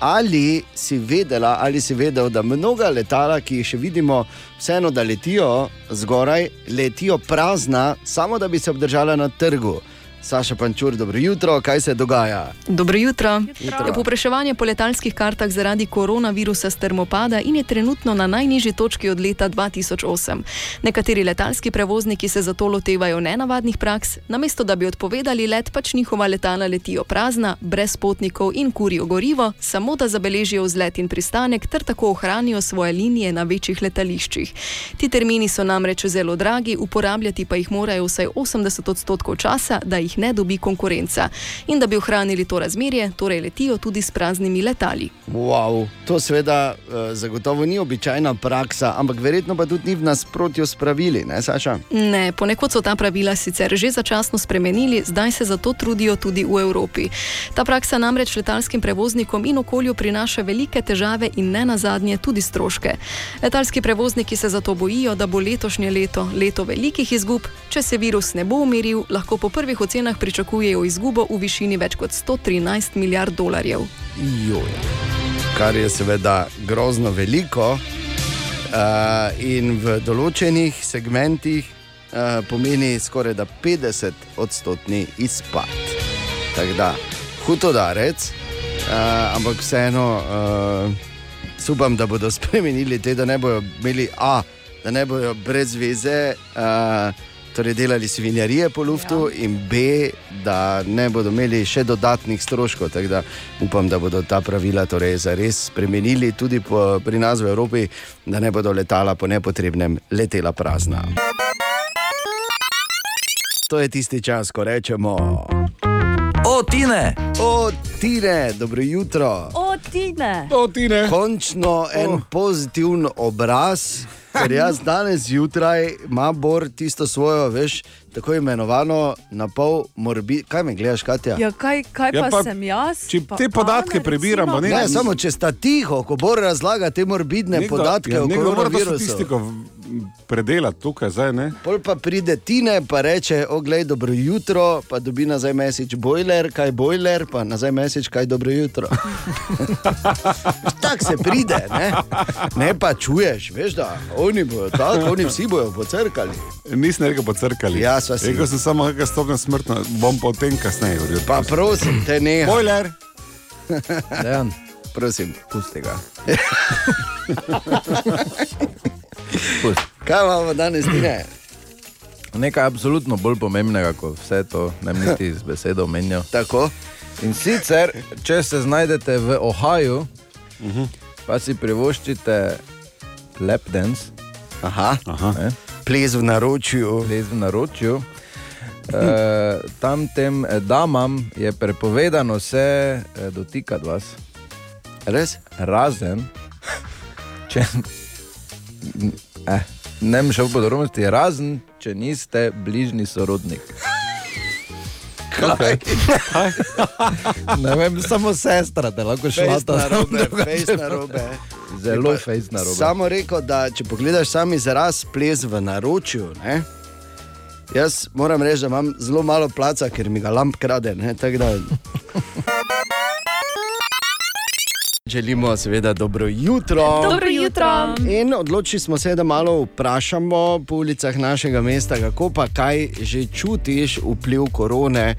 S5: ali si vedela, ali si vedel, da mnoga letala, ki jih še vidimo, vseeno da letijo zgoraj, letijo prazna, samo da bi se obdržala na trgu. Saša Pančur, dobro jutro, kaj se dogaja?
S6: Dobro jutro.
S5: Jutro.
S6: Popraševanje po letalskih kartah zaradi koronavirusa strmopada in je trenutno na najnižji točki od leta 2008. Nekateri letalski prevozniki se zato lotevajo nenavadnih praks, namesto da bi odpovedali let, pač njihova letala letijo prazna, brez potnikov in kurijo gorivo, samo da zabeležijo vzlet in pristanek ter tako ohranijo svoje linije na večjih letališčih. Ti termini so namreč zelo dragi, uporabljati pa jih morajo vsaj 80 odstotkov časa, da jih ne dobi konkurenca. In da bi ohranili to razmerje, torej letijo tudi s praznimi letali.
S5: Wow, to seveda uh, zagotovo ni običajna praksa, ampak verjetno pa tudi ni v nasprotju s pravili, ne Saša?
S6: Ne, ponekod so ta pravila sicer že začasno spremenili, zdaj se zato trudijo tudi v Evropi. Ta praksa namreč letalskim prevoznikom in okolju prinaša velike težave in ne nazadnje tudi stroške. Letalski prevozniki se zato bojijo, da bo letošnje leto leto velikih izgub. Če se virus ne bo umiril, lahko po prvih ocenah pričakujejo izgubo v višini več kot 113 milijard dolarjev.
S5: Joj. Kar je seveda grozno veliko uh, in v določenih segmentih uh, pomeni skoraj 50 odstotni izpad. Tako da, hudodarec, uh, ampak vseeno uh, upam, da bodo spremenili te, da ne bodo imeli A, da ne bodo brez veze. Uh, Torej, delali svinjarije po luftu, ja. in B, da ne bodo imeli še dodatnih stroškov. Tako da upam, da bodo ta pravila torej zares spremenili tudi po, pri nas v Evropi, da ne bodo letala po nepotrebnem letela prazna. To je tisti čas, ko rečemo.
S15: O, Tine!
S5: O, Tine, dobro jutro.
S2: O, Tine!
S3: O, Tine!
S5: Končno en oh. pozitiven obraz. Ker jaz danes zjutraj imam bor tisto svojo, veš, tako imenovano na pol morbi. Kaj me gledaš, Katja?
S2: Ja, kaj, kaj
S3: Ja,
S2: pa,
S3: pa,
S2: sem jaz?
S3: če
S2: pa
S3: te podatke
S2: Ane,
S3: prebiramo,
S2: recimo,
S5: Ne, samo če sta tiho, ko bor razlaga te morbidne
S3: Nekdo-
S5: podatke
S3: ja,
S5: o koronavirusu.
S3: Predelati tukaj, zdaj ne.
S5: Pol pa pride Tine, pa reče: Oglej, dobro jutro, pa dobi nazaj mesič bojler, kaj bojler, pa nazaj mesič, kaj dobro jutro. Tako se pride, ne? ne pa čuješ, veš, da oni bodo tako, oni vsi bodo pocrkali.
S3: Nisem rekel pocrkali.
S5: Ja, sva si.
S3: Rekel sem samo, kakšna stopnja smrtna, bom pa o tem kasneje govoril.
S5: Pa prosim, te ne.
S3: Bojler!
S4: Dejan,
S5: prosim.
S4: pusti ga.
S5: Kaj imamo danes, Tine?
S4: Nekaj absolutno bolj pomembnega kot vse to, ne niti z besedo menjal.
S5: Tako.
S4: In sicer, če se znajdete v Ohaju,
S5: Mhm.
S4: pa si privoščite lap dance.
S5: Aha,
S3: Aha.
S4: Ne?
S5: ples v naročju.
S4: Les v naročju. E, tam tem eh, damam je prepovedano se eh, dotikati vas,
S5: Res?
S4: razen če. Eh, ne bom šel v podrobnosti, razen če niste bližnji sorodnik.
S5: Kaj?
S4: Ne vem, samo sestra, da lahko šla
S5: na robe.
S4: Zelo
S5: Bi pa
S4: fejst na robe.
S5: Samo rekel, da če pogledaš sam izraz ples v naročju, ne? jaz moram reči, da imam zelo malo placa, ker mi ga lamp krade. ne, tako Da... Želimo seveda dobro jutro.
S6: Dobro jutro.
S5: In odločili smo se, da malo vprašamo po ulicah našega mesta, kako pa kaj že čutiš vpliv korone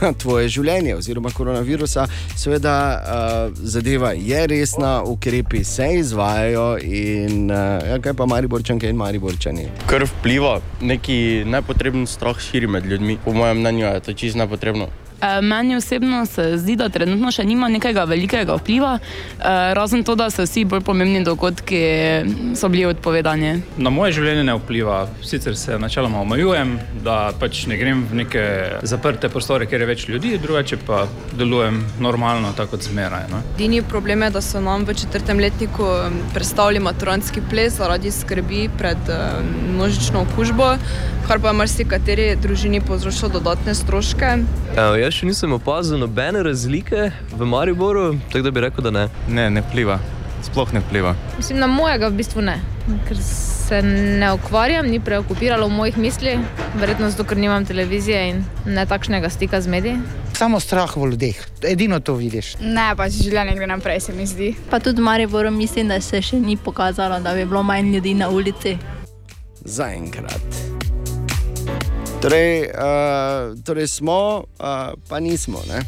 S5: na tvoje življenje, oziroma koronavirusa. Seveda, uh, zadeva je resna, ukrepi se izvajajo in uh, ja, kaj pa Mariborčanke in Mariborčani.
S16: Kar vpliva, neki nepotreben strah širi med ljudmi. Po mojem mnenju je to čisto nepotrebno.
S17: E, Meni osebno se zdi, da trenutno še nima nekega velikega vpliva, e, razen to, da so vsi bolj pomembni dogodki so bili odpovedani.
S18: Na moje življenje ne vpliva, sicer se načeloma omejujem, da pač ne grem v neke zaprte prostore, kjer je več ljudi, drugače pa delujem normalno, tako kot zmeraj. No.
S19: Edini problem je, da so nam v četrtem letniku predstavili maturantski ples zaradi skrbi pred eh, množično okužbo, kar pa marsikateri družini povzročilo dodatne stroške.
S20: Evo, jaz še nisem opazil nobene razlike v Mariboru, tako da bi rekel, da ne.
S21: Ne, ne vpliva, sploh ne vpliva.
S8: Mislim, na mojega v bistvu ne, ker se ne ukvarjam, ni preokupiralo mojih mislih, verjetno zato, ker nimam televizije in ne takšnega stika z mediji.
S22: Samo strah v ljudeh, edino to vidiš.
S23: Ne, pač življenje gre naprej, se mi zdi.
S24: Pa tudi v Mariboru mislim, da se še ni pokazalo, da bi bilo manj ljudi na ulici.
S5: Zaenkrat. Torej, uh, torej smo, uh, pa nismo. Ne,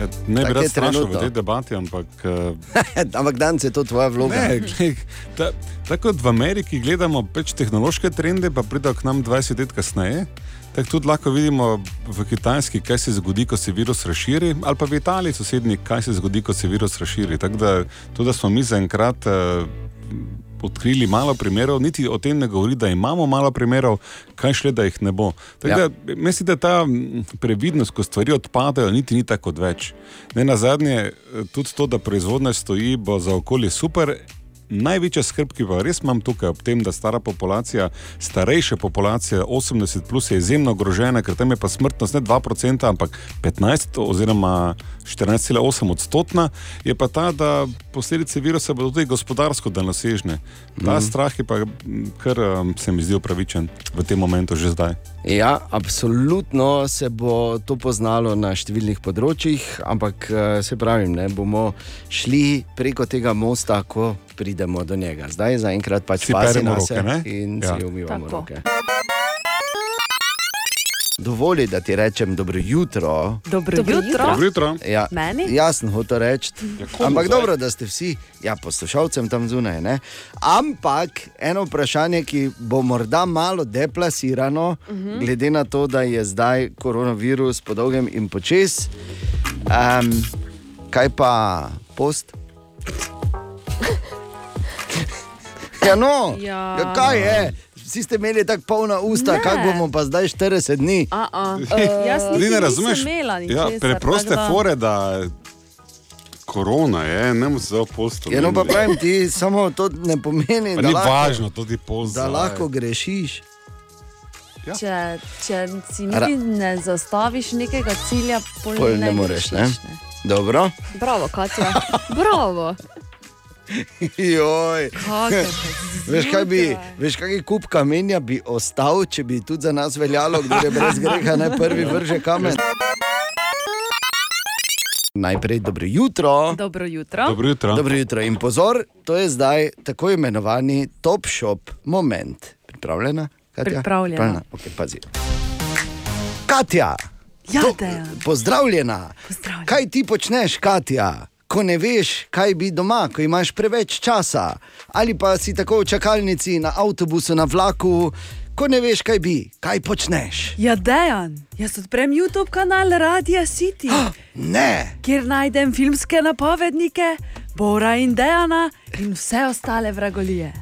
S3: Ja, Ne bi rad strašil v tej debati, ampak. Uh,
S5: ampak danes je to tvoja vloga.
S3: Ne, glej, ta, tako kot v Ameriki gledamo pač tehnološke trende, pa pridejo k nam 20 let kasneje. Tako tudi lahko vidimo v Kitajski, kaj se zgodi, ko se virus razširi, ali pa v Italiji, sosednji, kaj se zgodi, ko se virus razširi. Tako da to, da smo mi zaenkrat uh, odkrili malo primerov, niti o tem ne govori, da imamo malo primerov, kaj šle, da jih ne bo. Tako
S5: Ja.
S3: da mislim, da ta previdnost, ko stvari odpadajo, niti ni tako odveč. Ne na zadnje, tudi to, da proizvodnja stoji, bo za okolje super. Največja skrb, ki pa res imam tukaj, ob tem, da stara populacija, starejša populacija, 80 plus, je izjemno ogrožena, ker tam je pa smrtnost ne 2%, ampak 15 oziroma 14,8 odstotna, je pa ta, da posledice virusa bodo tudi gospodarsko daljnosežne. Ta
S5: Mhm.
S3: strah je pa kar um, se mi zdi upravičen v tem momentu že zdaj.
S5: Ja, absolutno se bo to poznalo na številnih področjih, ampak eh, se pravim, ne bomo šli preko tega mosta, ko pridemo do njega. Zdaj zaenkrat pač
S3: Si peremo roke, ne?
S5: in
S3: Ja.
S5: si umivamo
S3: Tako.
S5: roke. Dovoli, da ti rečem dobro jutro.
S2: Dobro Dobro jutro. jutro.
S3: Dobro jutro.
S5: Ja,
S2: Meni?
S5: Jaz sem hotel reči.
S2: komu
S5: Ampak
S2: zdaj?
S5: dobro, da ste vsi, ja, poslušalcem tam zunaj. Ne? Ampak eno vprašanje, ki bo morda malo deplasirano, uh
S2: Mhm.
S5: -huh. glede na to, da je zdaj koronavirus po dolgem in počes. Um, kaj pa post? Ja, no,
S2: Ja.
S5: ja, kaj je? Vsi ste imeli tako polna usta,
S2: Ne.
S5: kako bomo pa zdaj 40 dni.
S2: A -a. Uh, jaz
S3: Ti
S2: niti
S3: ne razumeš? Ja, preproste
S2: da-
S3: fore, da korona je, ne moreš zelo posto.
S5: Ja, no, pa pravim ti, samo to ne pomeni,
S3: Pa
S5: da,
S3: ni
S5: lahko,
S3: važno, tudi post.
S5: da lahko grešiš.
S3: Ja.
S2: Če, če si niti ne zastaviš nekega cilja, pol
S5: Pol ne moreš, ne? Dobro.
S8: Bravo, Katja. Bravo.
S5: Joj. Veš, kaj bi, veš, kakšen kup kamenja bi ostal, če bi tudi za nas veljalo, kdo je brez greha, naj prvi vrže kamen. Najprej dobro jutro.
S2: Dobro jutro.
S3: Dobro jutro.
S5: Dobro jutro. In pozor, to je zdaj tako imenovani top shop moment. Pripravljena? Katja?
S2: Pripravljena.
S5: Okay, pazi. Katja,
S2: Ja,
S5: to-
S2: Dejan.
S5: pozdravljena. Kaj ti počneš, Katja? Ko ne veš, kaj bi doma, ko imaš preveč časa, ali pa si tako v čakalnici, na avtobusu, na vlaku, ko ne veš, kaj bi, kaj počneš.
S2: Ja, dejan, jaz odprem YouTube kanal Radia City,
S5: Ne,
S2: kjer najdem filmske napovednike, Bora in Dejana in vse ostale vragolije.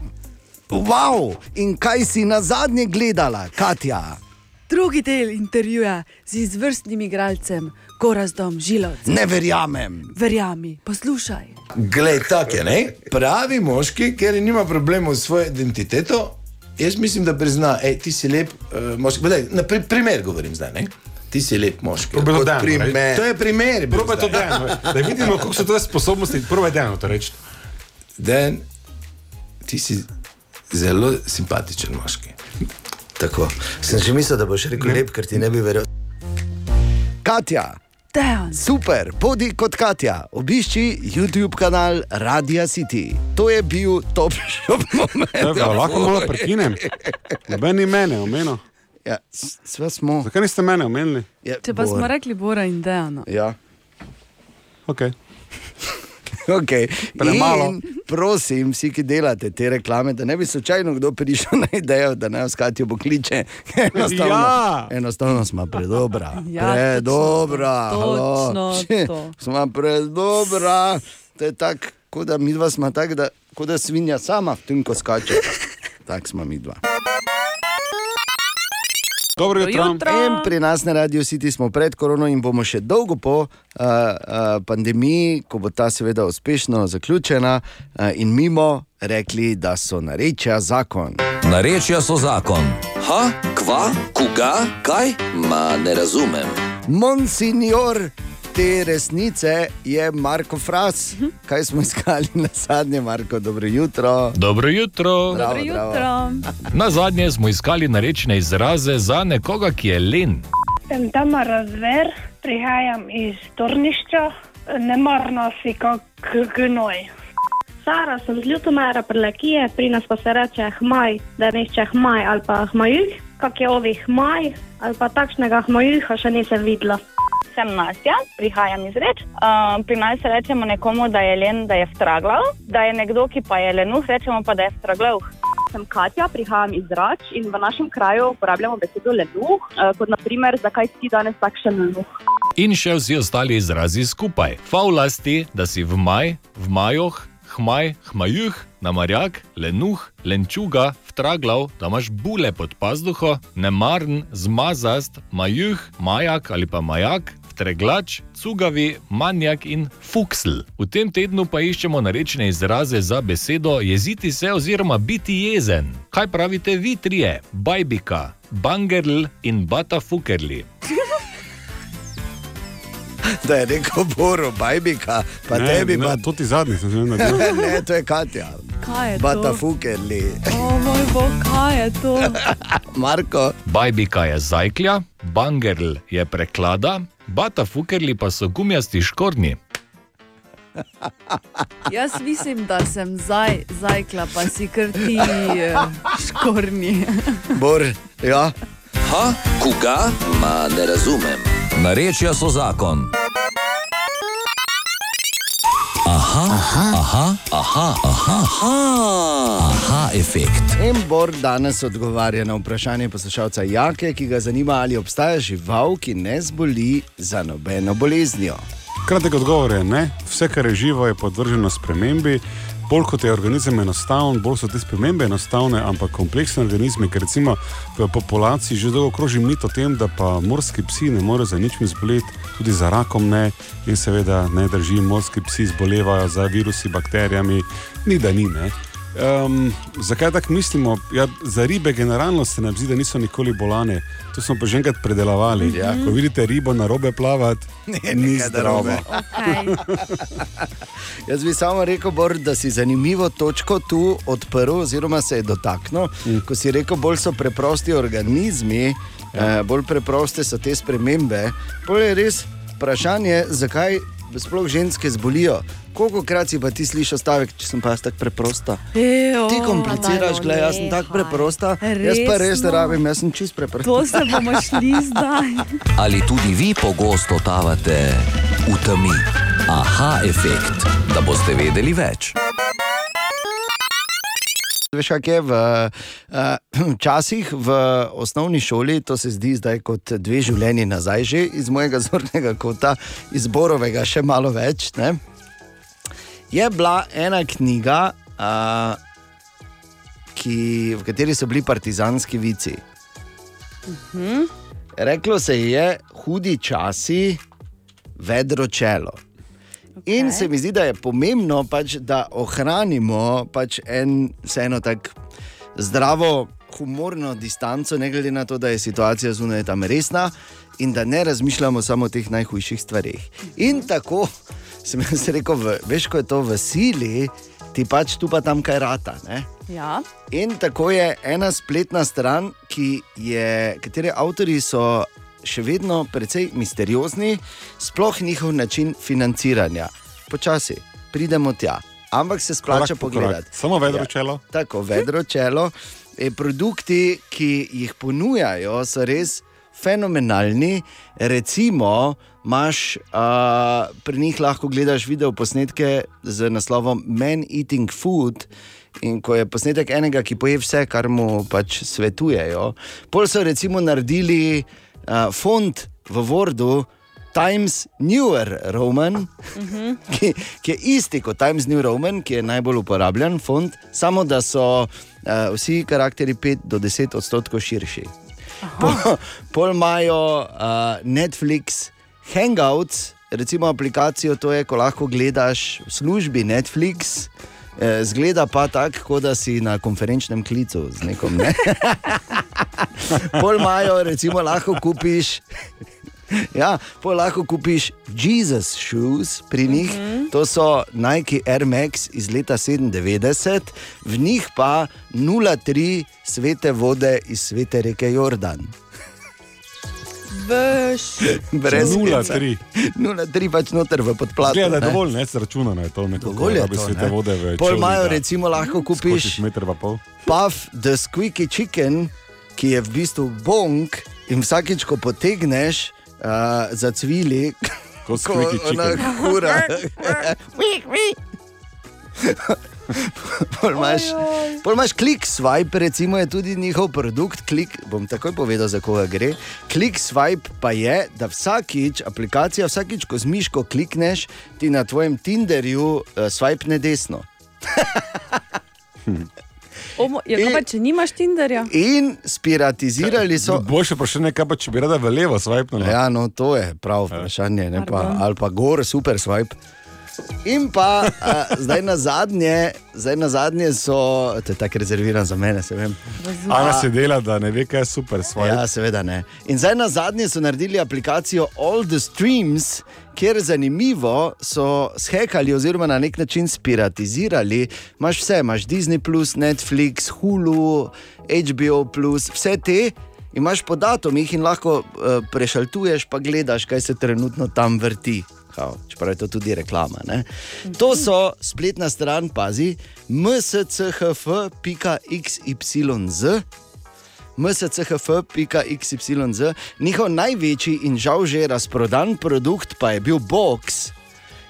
S5: wow, in kaj si na zadnje gledala, Katja?
S2: Drugi del intervjuja z izvrstnim igralcem, Gorazdom Žilovcem.
S5: Ne verjamem.
S2: Verjami, poslušaj.
S25: Glej, tako je, ne? pravi moški, ker nima problemov s svojo identiteto. Jaz mislim, da prizna, da ti si lep uh, moški. Daj, na pri, primer govorim zdaj. Ne? Ti si lep moški.
S3: To Dejanu
S25: primer.
S3: reči.
S25: To je primer.
S3: Probaj to reči. Da vidimo, koliko so tvoje sposobnosti. Probaj Dejanu to reči.
S25: Dan, ti si zelo simpatičen moški.
S5: Tako, sem že mislil, da boš rekel lep, ker ti ne bi verjel. Katja,
S2: Dejan.
S5: super, podi kot Katja, obišči YouTube kanal Radia City. To je bil top shop moment.
S3: Evo, lahko malo prekinem. Noben ni mene, omenil.
S5: Ja, s- sva smo.
S3: Zakaj niste mene omenili?
S5: Ja,
S2: Če pa smo rekli Bora in Dejana.
S5: Ja.
S3: Okay.
S5: Okay.
S3: Premalo.
S5: In prosim, vsi, ki delate te reklame, da ne bi slučajno kdo prišel na idejo, da naj skatijo pokliče. Enostavno,
S3: Ja.
S5: enostavno smo predobra.
S2: Ja,
S5: predobra.
S2: točno
S5: halo.
S2: to,
S5: Če
S2: to.
S5: Smo predobra. To je tako, kot da mi dva smo tako, da, kot da svinja sama v tem, ko skače. Tako smo mi dva.
S3: Dobro jutro.
S5: In pri nas na radiju City smo pred korono in bomo še dolgo po uh, uh, pandemiji, ko bo ta seveda uspešno zaključena uh, in mimo, rekli, da so narečja zakon.
S15: Narečja so zakon. Ha, kva, koga, kaj? Ma ne razumem.
S5: Monsignor te resnice je Marko Fras. Kaj smo iskali na zadnje, Marko? Dobro jutro.
S26: Dobro jutro.
S5: Bravo,
S2: Dobro
S5: bravo.
S2: jutro.
S26: Na zadnje smo iskali narečne izraze za nekoga, ki je len.
S27: Sem Tamara Zver, prihajam iz Tornišča, nemarno si kot gnoj. Sara sem z Ljutomera prelekije, pri nas pa se reče hmaj, da je nešče hmaj ali pa hmajuh, kak je ovi hmaj ali pa takšnega hmajuha še nisem videla.
S28: Sem Nastja, prihajam iz reč. Uh, pri nas rečemo nekomu, da je len, da je vstraglav, da je nekdo, ki pa je lenuh, rečemo pa, da je vstraglav.
S29: Sem Katja, prihajam iz Rač in v našem kraju uporabljamo besedo lenuh, eh, kot naprimer, zakaj si danes takšen lenuh.
S26: In še vsi ostali izrazi skupaj. Favlasti, da si v maj, v majoh, hmaj, hmajuh, namarjak, lenuh, lenčuga, vtraglav, da imaš bule pod pazduho, nemarn, zmazast, majuh, majak ali pa majak. Treglač, cugavi, manjak in fuksl. V tem tednu pa iščemo narečne izraze za besedo jeziti se oziroma biti jezen. Kaj pravite vi trije? Bajbika, bangerl in batafukerli.
S5: Da je rekel Boro, bajbika, pa
S3: Ne,
S5: tebi
S3: ne,
S5: pa.
S3: To ti zadnji, sem že naredil.
S5: ne, to je Katja.
S2: Kaj je to?
S5: Batafukerli.
S2: O moj bog, kaj je to?
S5: Marko.
S26: Bajbika je zajklja, bangerl je preklada, batafukerli pa so gumijasti škornji.
S2: Jaz mislim, da sem zaj, zajkla, pa si kar ti eh, škornji.
S5: Bor, ja.
S15: Ha, koga? Ma ne razumem. Narečja so zakon. Aha, aha, aha, aha, aha, aha, aha efekt.
S5: In Bor danes odgovarja na vprašanje poslušalca Jake, ki ga zanima, ali obstaja žival, ki ne zboli za nobeno boleznijo.
S3: Kratek odgovor je ne. Vse, kar je živo, je podvrženo spremembi. Bolj kot je organizem enostaven, bolj so te spremembe enostavne, ampak kompleksni organizmi, ker recimo v populaciji že dolgo kroži mit o tem, da pa morski psi ne morejo za ničem zboleti, tudi za rakom ne. In seveda ne drži, morski psi zbolevajo za virusi, bakterijami, ni da ni. Ne. Um, zakaj tako mislimo? Ja, za ribe generalno se nam zdi, da niso nikoli bolane. To smo pa že enkrat predelovali.
S5: Ja.
S3: Ko vidite ribo na robe plavati, ni
S5: nekaj
S3: zdravo.
S5: narobe. Jaz bi samo rekel, Bor, da si zanimivo točko tu odprl, oziroma se je dotaknil. Mm. Ko si rekel, bolj so preprosti organizmi, ja. eh, bolj preproste so te spremembe. Pol je res vprašanje, zakaj sploh ženske zbolijo. Koliko krat si pa ti slišiš stavek, če sem pa jaz tako preprosta?
S2: Ejo,
S5: Ti kompliciraš,
S2: daj,
S5: gledaj, jaz sem tako preprosta. Jaz pa res ne
S2: Resno?
S5: rabim, jaz sem čist preprosta.
S2: To se bomo šli zdaj.
S15: Ali tudi vi pogosto tavate v temi? Aha efekt, da boste vedeli več.
S5: Veš, kaj je v uh, časih v osnovni šoli, to se zdi zdaj kot dve življenji nazaj, že iz mojega zornega kota, iz Borovega, še malo več. Ne? Je bila ena knjiga, uh, ki, v kateri so bili partizanski vici.
S2: Hm?
S5: Reklo se je, hudi časi, vedro čelo. Okay. In se mi zdi, da je pomembno, pač, da ohranimo pač en, vseeno tako zdravo, humorno distanco, ne glede na to, da je situacija zunaj tam resna in da ne razmišljamo samo o teh najhujših stvareh. In tako sem jaz rekel, v, veš, ko je to v sili, ti pač tu pa tam kaj rata. Ne?
S2: Ja.
S5: In tako je ena spletna stran, ki je, katere avtori so še vedno precej misteriozni, sploh njihov način financiranja. Počasi pridemo tja, ampak se splača
S3: Korak po korak.
S5: pogledati.
S3: Samo vedro
S5: Ja.
S3: čelo.
S5: Tako, vedro čelo. E, produkti, ki jih ponujajo, so res fenomenalni. Recimo, imaš, uh, pri njih lahko gledaš video posnetke z naslovom Men Eating Food. In ko je posnetek enega, ki poje vse, kar mu pač svetujejo. Pol so recimo naredili uh, font v Wordu. Times Newer Roman, ki, ki je isti kot Times New Roman, ki je najbolj uporabljen font, samo da so uh, vsi karakteri 5 do 10 odstotkov širši. Po, pol imajo uh, Netflix Hangouts, recimo aplikacijo, to je, ko lahko gledaš v službi Netflix. Eh, Zgleda pa tako, kot da si na konferenčnem klicu z nekom. Ne? Pol imajo, recimo, lahko kupiš. Ja, pol lahko kupiš Jesus shoes pri njih, mm -hmm. to so Nike Air Max iz leta 97, v njih pa 0,3 svete vode iz svete reke Jordan.
S2: Veš.
S5: Brez
S3: 0,3.
S5: 0,3 pač noter v podplatu.
S3: Zgleda, da je
S5: ne.
S3: dovolj, ne, zračunano je to nekako,
S5: Dovolj je
S3: da bi svete
S5: ne.
S3: vode v
S5: Pol imajo recimo lahko kupiš
S3: meter pa pol.
S5: Puff the Squeaky Chicken, ki je v bistvu bong in vsakič, ko potegneš, uh, zacvili,
S3: Kot squeaky
S5: ona
S3: chicken.
S5: hura. Pol imaš, pol klik swipe, recimo je tudi njihov produkt. Klik, bom takoj povedal, za koga gre. Klik swipe pa je, da vsakič, aplikacija vsakič, ko z miško klikneš, ti na tvojem Tinderju uh, swipe ne desno.
S2: Omo, ja, pa, če nimaš Tinderja?
S5: In spiratizirali so.
S3: Boljše pa še nekaj, pa če bi rada v levo svajpnila.
S5: Ja, no, to je prav vprašanje. ne Pa, ali pa gor, super swipe. In pa uh, zdaj na zadnje, zdaj na zadnje so, to je tako rezervirano za mene, se vem.
S3: Ana se dela, da ne ve, kaj je super svoj.
S5: Ja, seveda ne. In zdaj na zadnje so naredili aplikacijo All the Streams, kjer zanimivo so shekali oziroma na nek način spiratizirali. Imáš vse, imaš Disney, Netflix, Hulu, HBO, vse te. Imaš po datumih in lahko uh, prešaltuješ, pa gledaš, kaj se trenutno tam vrti. Kao, čeprav je to tudi reklama. Ne? To so spletna stran, pazi, mschf.xyz. mschf.xyz. Njihov največji in žal že razprodan produkt pa je bil box.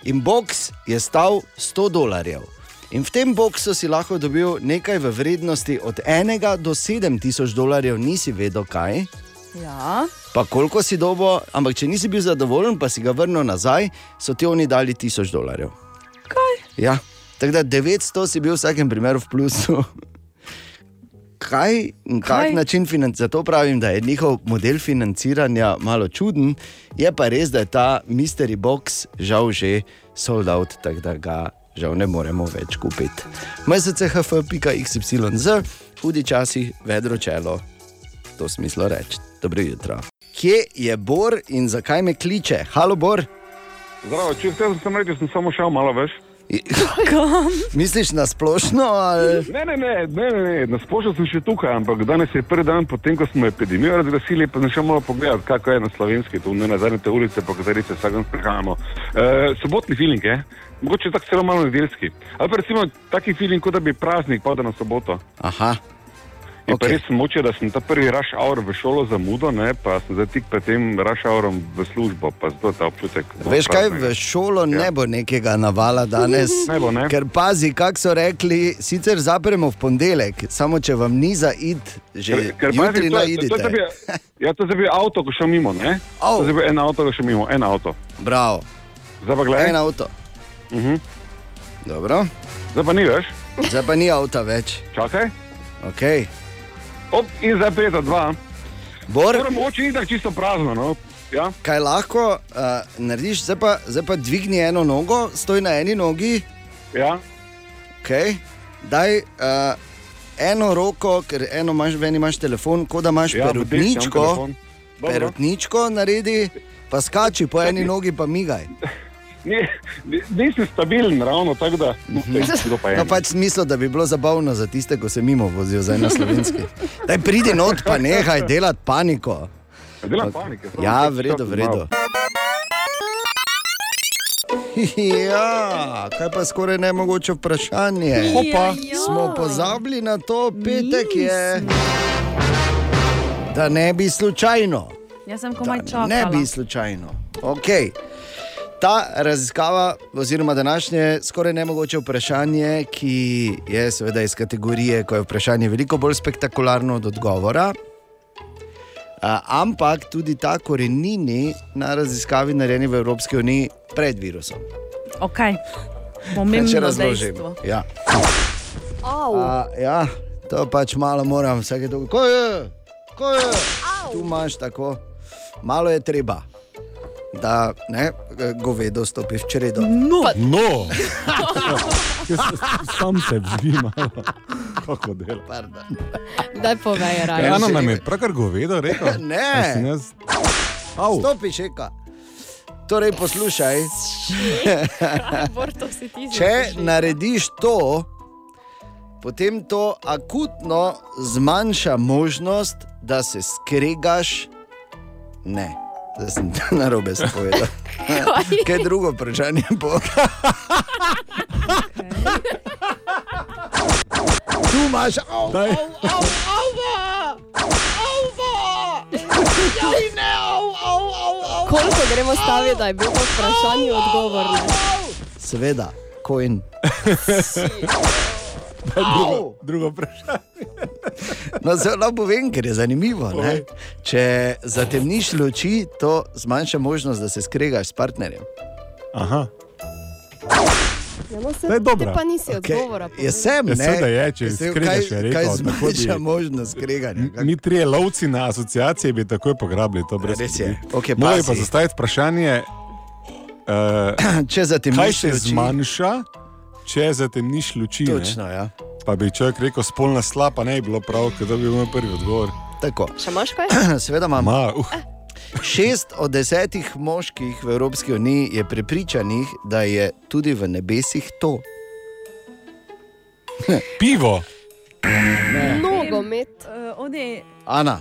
S5: In box je stal 100 dolarjev. In v tem boxu si lahko dobil nekaj v vrednosti od 1 do 7000 dolarjev, nisi vedel kaj.
S2: Ja.
S5: Pa koliko si dobo, ampak če nisi bil zadovoljen, pa si ga vrnil nazaj, so ti oni dali 1000 dolarjev.
S2: Kaj?
S5: Ja, tako da 900 si bil v vsakem primeru v plusu. Kaj in kak način financiranja? Zato pravim, da je njihov model financiranja malo čuden, je pa res, da je ta mystery box žal že sold out, tako da ga žal ne moremo več kupiti. mschf.xyz, hudi časi, vedro čelo, to smislo reči. Dobro jutro. Kje je Bor in zakaj me kliče? Halo, Bor.
S30: Zdravo, če sem sem rekel, sem samo šel malo več.
S5: Misliš na splošno? Ali?
S30: Ne, ne, ne, ne, ne, ne. na splošno sem še tukaj, ampak danes je prvi dan potem, ko smo epidemijo razglasili, pa sem šel malo pogledati, kako je na slovenski, tu ne na zadnje te ulice, po katerih se vsak dan sprehajamo. E, sobotni feeling je, mogoče tako celo malo nedeljski. Ali pa recimo taki feeling, kot da bi praznik padel na soboto.
S5: Aha.
S30: In okay. pa res sem moče, da sem ta prvi rush hour v šolo zamudil, ne, pa sem zdaj tik pred tem rush hourom v službo, pa zato ta občutek.
S5: Veš kaj,
S30: praznega.
S5: v šolo ja. ne bo nekega navala danes.
S30: Ne bo, ne.
S5: Ker pazi, kako so rekli, sicer zapremo v ponedeljek, samo če vam ni za id, že
S30: Ker- ker
S5: jutri
S30: to je-
S5: najdete.
S30: to je zdaj bil- Ja, to je bil avto, ko šel mimo, ne?
S5: Oh.
S30: To je bil en avto, ko šel mimo, en avto.
S5: Bravo.
S30: Zdaj pa gledaj.
S5: En avto.
S30: Uh -huh.
S5: Dobro.
S30: Zdaj pa ni več.
S5: Zdaj pa ni avta več.
S30: Čakaj.
S5: Okay.
S30: Op, in zdaj pet za dva.
S5: Bor.
S30: Moče ni tako čisto prazno, no? Ja.
S5: Kaj lahko uh, narediš, zdaj pa, zdaj pa dvigni eno nogo, stoj na eni nogi.
S30: Ja.
S5: Okay. Daj uh, eno roko, ker eno imaš, v eni imaš telefon, kot da imaš
S30: Ja,
S5: perutničko.
S30: Dobro.
S5: Perutničko naredi, pa skači po eni nogi, pa migaj.
S30: Ni, ni- nisem stabilen, ravno tako da. No, kdo pa je?
S5: No, pač smisel, da bi bilo zabavno za tiste, ko se mimo vozijo zdaj na slovenski. Daj pridi not, pa nehaj delati paniko.
S30: Delam panike. samo
S5: Ja, v redu, v redu. Ja, kaj pa skoraj nemogoče vprašanje.
S2: Hopa.
S5: Smo pozabili na to, petek je. Da ne bi slučajno.
S2: Jaz sem komaj čakala.
S5: Ne bi slučajno. Okay. Ta raziskava, oziroma današnje skoraj nemogoče vprašanje, ki je seveda iz kategorije, ko je vprašanje veliko bolj spektakularno od odgovora. Ampak tudi ta korenini na raziskavi, narejeni v Evropski uniji pred virusom. Če
S2: Pomembno
S5: razložim.
S2: dejstvo.
S5: Ja. A, ja, to pač malo moram, vsake dolgo. Ko je, ko je, tu imaš tako, malo je treba, da ne, govedo stopi v čredo.
S2: No,
S3: No, sam se vzgima, kako dela.
S8: Daj povej, raje.
S3: Eno nam je pravkar govedo rekel.
S5: Ne.
S3: Jaz... Au.
S5: Stopi, šeka. Torej, poslušaj. Če narediš to, potem to akutno zmanjša možnost, da se skregaš. Ne, da sem to na robe povedal. Kaj drugo vprašanje? Tu imaš, au, au, Joj, ne, au.
S8: Koliko gremo staviti, da je bil to vprašanje odgovor?
S5: Seveda, koin.
S3: Drugo, drugo vprašanje.
S5: No, zelo povem, ker je zanimivo. Ne? Če zatemniš luči, to zmanjša možnost, da se skregaš s partnerjem.
S3: Aha.
S8: Ja, no, se,
S3: je dobra.
S8: Ti pa nisi
S5: Okej,
S8: odgovora.
S5: Jaz sem,
S3: Ja,
S5: ne?
S3: seveda je, če
S5: sem-
S3: skregaš,
S5: kaj-
S3: je rekel,
S5: zmanjša možnost skreganja?
S3: M- Mi trije lovci na asociaciji bi takoj pograbili to brez
S5: Res je.
S3: Morajo
S5: pazi.
S3: pa zastaviti vprašanje, uh,
S5: Če zatemniš
S3: kaj se
S5: luči-
S3: zmanjša, če zatemniš luči. ne?
S5: Točno, ja.
S3: Pa bi človek rekel, spolna slapa ne bi bilo prav, ker to bi bil prvi odgovor.
S5: Tako.
S8: Še imaš kaj?
S5: Seveda imam.
S3: Ma, uh.
S5: Šest od desetih moških v Evropski uniji je prepričanih, da je tudi v nebesih to.
S3: Pivo.
S8: Nogomet.
S2: Uh, ode,
S5: Ana.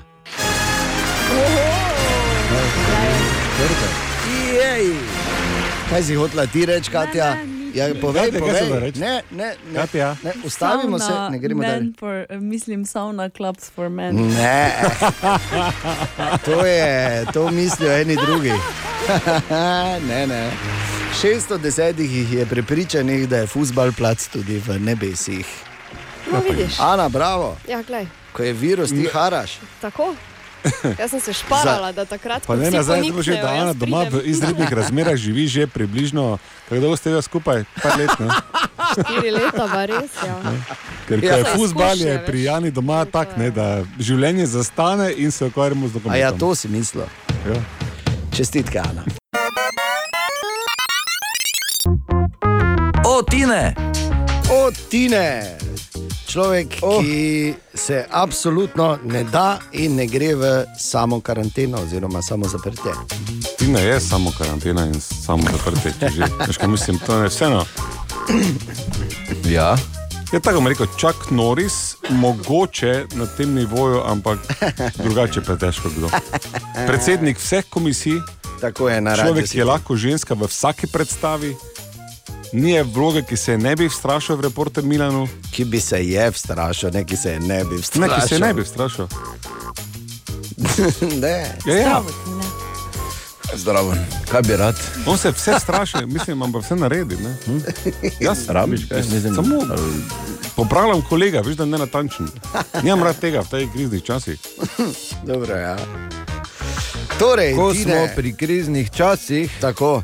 S5: Jej. Kaj si hotela ti reči, Katja? Ja, povej,
S3: Katja,
S5: povej. Ne, ne, ne.
S3: Katja.
S5: ne ustavimo se,
S2: sauna
S5: ne gremo
S2: men
S5: dalje.
S2: For, uh, mislim, sauna clubs for men.
S5: Ne, to je, to mislijo eni drugi. ne, ne. 610 jih je prepričanih, da je futbal plac tudi v nebesih.
S8: No, vidiš.
S5: Ana, bravo,
S8: Ja, glej.
S5: ko je virus, ti haraš.
S8: Tako. Jaz sem se šparala, da takrat,
S3: Pa ne nazaj, to že
S8: poniknejo,
S3: da Ana
S8: jaz
S3: doma v izrednih razmerah živi že približno, kako dolgo ste ga skupaj? Par let, ne?
S8: Štiri leta, pa res. Ja.
S3: Ker ko
S5: Ja.
S3: je
S8: izkušnje,
S3: je pri Jani doma tak, ne, da življenje zastane in se ukvarjamo z
S5: A
S3: dokumentom.
S5: ja, to si mislil.
S3: Ja.
S5: Čestitke, Ana.
S15: O, Tine!
S5: O, Tine! Človek, oh. ki se absolutno ne da in ne gre v samo karanteno, oziroma samo zaprtje.
S3: Tina je samo karantena in samo zaprtje. če že. Veš, kaj mislim, to je vseeno.
S15: Ja.
S3: Je tako rekel, čak Noris, mogoče na tem nivoju, ampak drugače pa je težko kdo. Predsednik vseh komisij,
S5: Tako je na
S3: človek, ki je lahko ženska v vsaki predstavi, ni je vloge, ki se ne bi vstrašil v reporter Milanu.
S5: Ki bi se je vstrašil, ne ki se je ne bi
S3: Ne,
S5: vstrašil.
S3: ki se ne bi vstrašil.
S5: ne.
S3: Ja, ja.
S25: Zdravo, kaj bi rad?
S3: On se vse straši, mislim, ampak vse naredi. Ne? Hm? Jaz
S25: Rabiš kaj? Mislim,
S3: Samo popravljam kolega, veš, da je nenatančen. Nimam rad tega v teh kriznih časih.
S5: Dobro, ja. Torej,
S31: Ko
S5: Tine,
S31: smo pri kriznih časih,
S5: tako.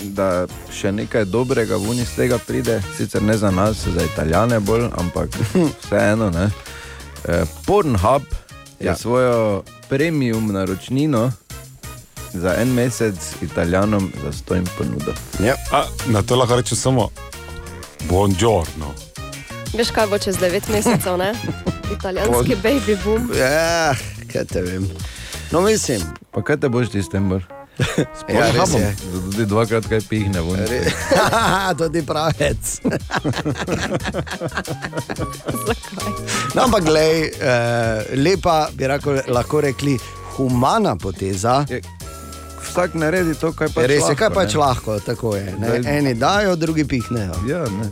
S31: Da še nekaj dobrega ven iz tega pride, sicer ne za nas, za italijane bolj, ampak vseeno. ne. Eh, Pornhub je
S5: Ja.
S31: svojo premium naročnino za en mesec italijanom za stojim ponudil.
S5: Ja.
S3: A, na to lahko rečem samo buongiorno.
S8: Veš, kaj bo čez 9 mesecev, ne? Italijanski baby boom.
S5: Ja, kaj te vem. No, mislim.
S31: Pa kaj te boš ti s tem, bor?
S5: Ja, res je.
S31: Da tudi dvakrat kaj pihne
S5: Re-
S31: tega.
S5: Tudi pravec. no, ampak, glej, eh, lepa bi rako, lahko rekli, humana poteza.
S31: vsak naredi to, kar pač
S5: Res je, kaj
S31: lahko,
S5: pač
S31: ne.
S5: lahko, tako je. Ne?
S31: Zdaj-
S5: Eni dajo, drugi pihnejo.
S31: Ja, ne.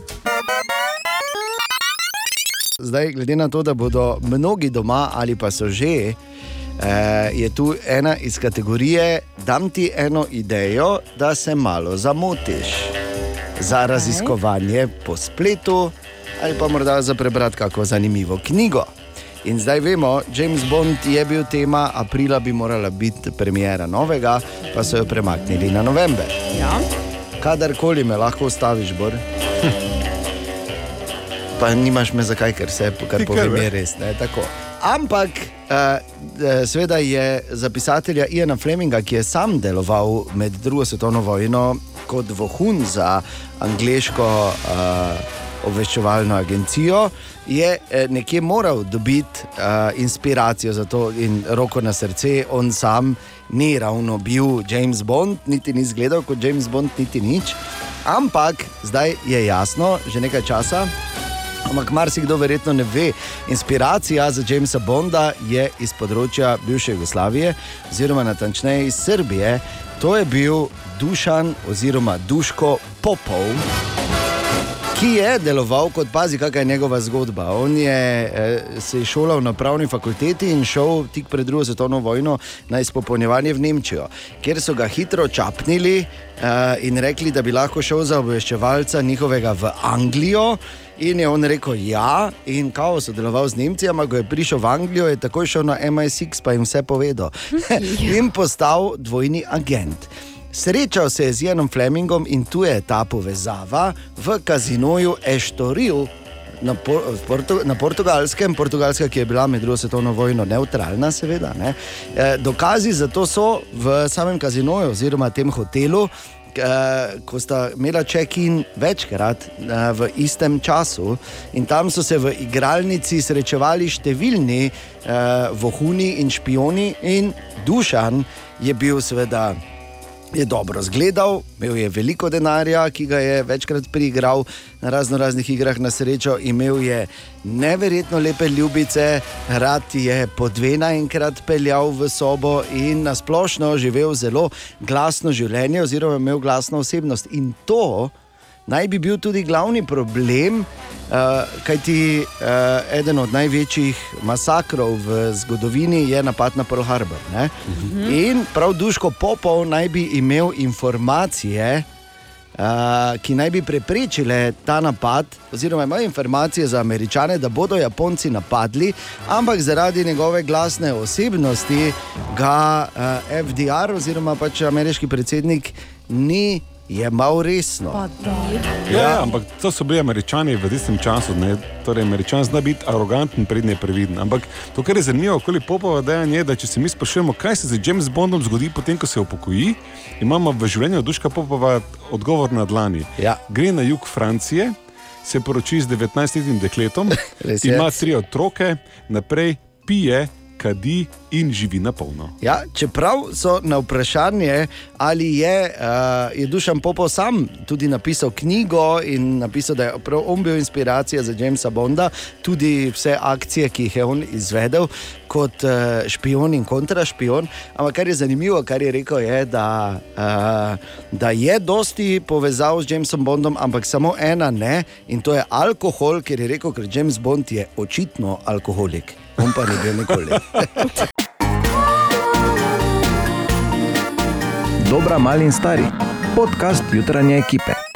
S5: Zdaj, glede na to, da bodo mnogi doma ali pa so že, je tu ena iz kategorije, dam ti eno idejo, da se malo zamotiš za raziskovanje po spletu ali pa morda za prebrati kako zanimivo knjigo. In zdaj vemo, James Bond je bil tema, aprila bi morala biti premjera novega, pa so jo premaknili na november.
S2: Ja.
S5: Kadarkoli me lahko ustaviš, Bor. Pa nimaš me zakaj, ker se kar povem,
S3: ve.
S5: je res. Ne, tako. Ampak, uh, seveda je za pisatelja Iana Fleminga, ki je sam deloval med drugo svetovno vojno kot vohun za angliško uh, obveščevalno agencijo, je eh, nekje moral dobiti uh, inspiracijo za to in roko na srce. On sam ni ravno bil James Bond, niti ni izgledal kot James Bond, niti nič. Ampak zdaj je jasno, že nekaj časa. Ampak marsikdo verjetno ne ve. Inspiracija za Jamesa Bonda je iz področja bivše Jugoslavije, oziroma natančneje iz Srbije. To je bil Dušan oziroma Duško Popov. Ki je deloval kot pazi, kakšna je njegova zgodba. On je eh, se je šolal na pravni fakulteti in šel tik pred drugo svetovno vojno na izpopolnjevanje v Nemčijo, kjer so ga hitro čapnili eh, in rekli, da bi lahko šel za obveščevalca njihovega v Anglijo. In je on rekel, ja, in kao sodeloval z Nemci, ampak ko je prišel v Anglijo, je takoj šel na MI6, pa jim vse povedal. in postal dvojni agent. Srečal se je z Janom Flemingom in tu je ta povezava v kazinoju Eštoril. Na, por, Portu, na portugalskem, Portugalska, ki je bila med drugo svetovno vojno neutralna, seveda. Ne. E, dokazi za to so v samem kazinoju, oziroma tem hotelu, eh, ko sta imela check-in večkrat eh, v istem času, in tam so se v igralnici srečevali številni eh, vohuni in špioni, in Dušan je bil seveda. Je dobro zgledal, imel je veliko denarja, ki ga je večkrat priigral na razno raznih igrah na srečo, imel je neverjetno lepe ljubice, rad je po dve naenkrat peljal v sobo in nasplošno živel zelo glasno življenje, oziroma imel glasno osebnost. In to naj bi bil tudi glavni problem, uh, kajti uh, eden od največjih masakrov v zgodovini je napad na Pearl Harbor. Ne? In prav Duško Popov naj bi imel informacije. Uh, ki naj bi preprečile ta napad, oziroma imajo informacije za američane, da bodo Japonci napadli, ampak zaradi njegove glasne osebnosti ga uh, FDR, oziroma pač ameriški predsednik, ni jemal resno.
S3: Ja, ja, ampak to so bili američani v tistem času. Ne? Torej, američan zna biti aroganten, prednje previden. Ampak to, kar je zanimivo, okoli popova dejanja, je, da če se mi sprašujemo, kaj se z James Bondom zgodi, potem ko se upokoji, imamo v življenju Duška Popova odgovor na dlani.
S5: Ja.
S3: Gre na jug Francije, se poroči z 19-letnim dekletom,
S5: je.
S3: ima tri otroke, naprej pije, kadi in živi na polno.
S5: Ja, čeprav so na vprašanje, ali je, uh, je Dušan Popov sam tudi napisal knjigo in napisal, da je prav on bil inspiracija za Jamesa Bonda, tudi vse akcije, ki jih je on izvedel kot uh, špion in kontrašpion. Ampak kar je zanimivo, kar je rekel, je, da, uh, da je dosti povezal z Jamesom Bondom, ampak samo ena ne in to je alkohol, ker je rekel, ker James Bond je očitno alkoholik. On pa ni bil nikoli.
S31: Dobra, mali in stari. Podcast jutranje ekipe.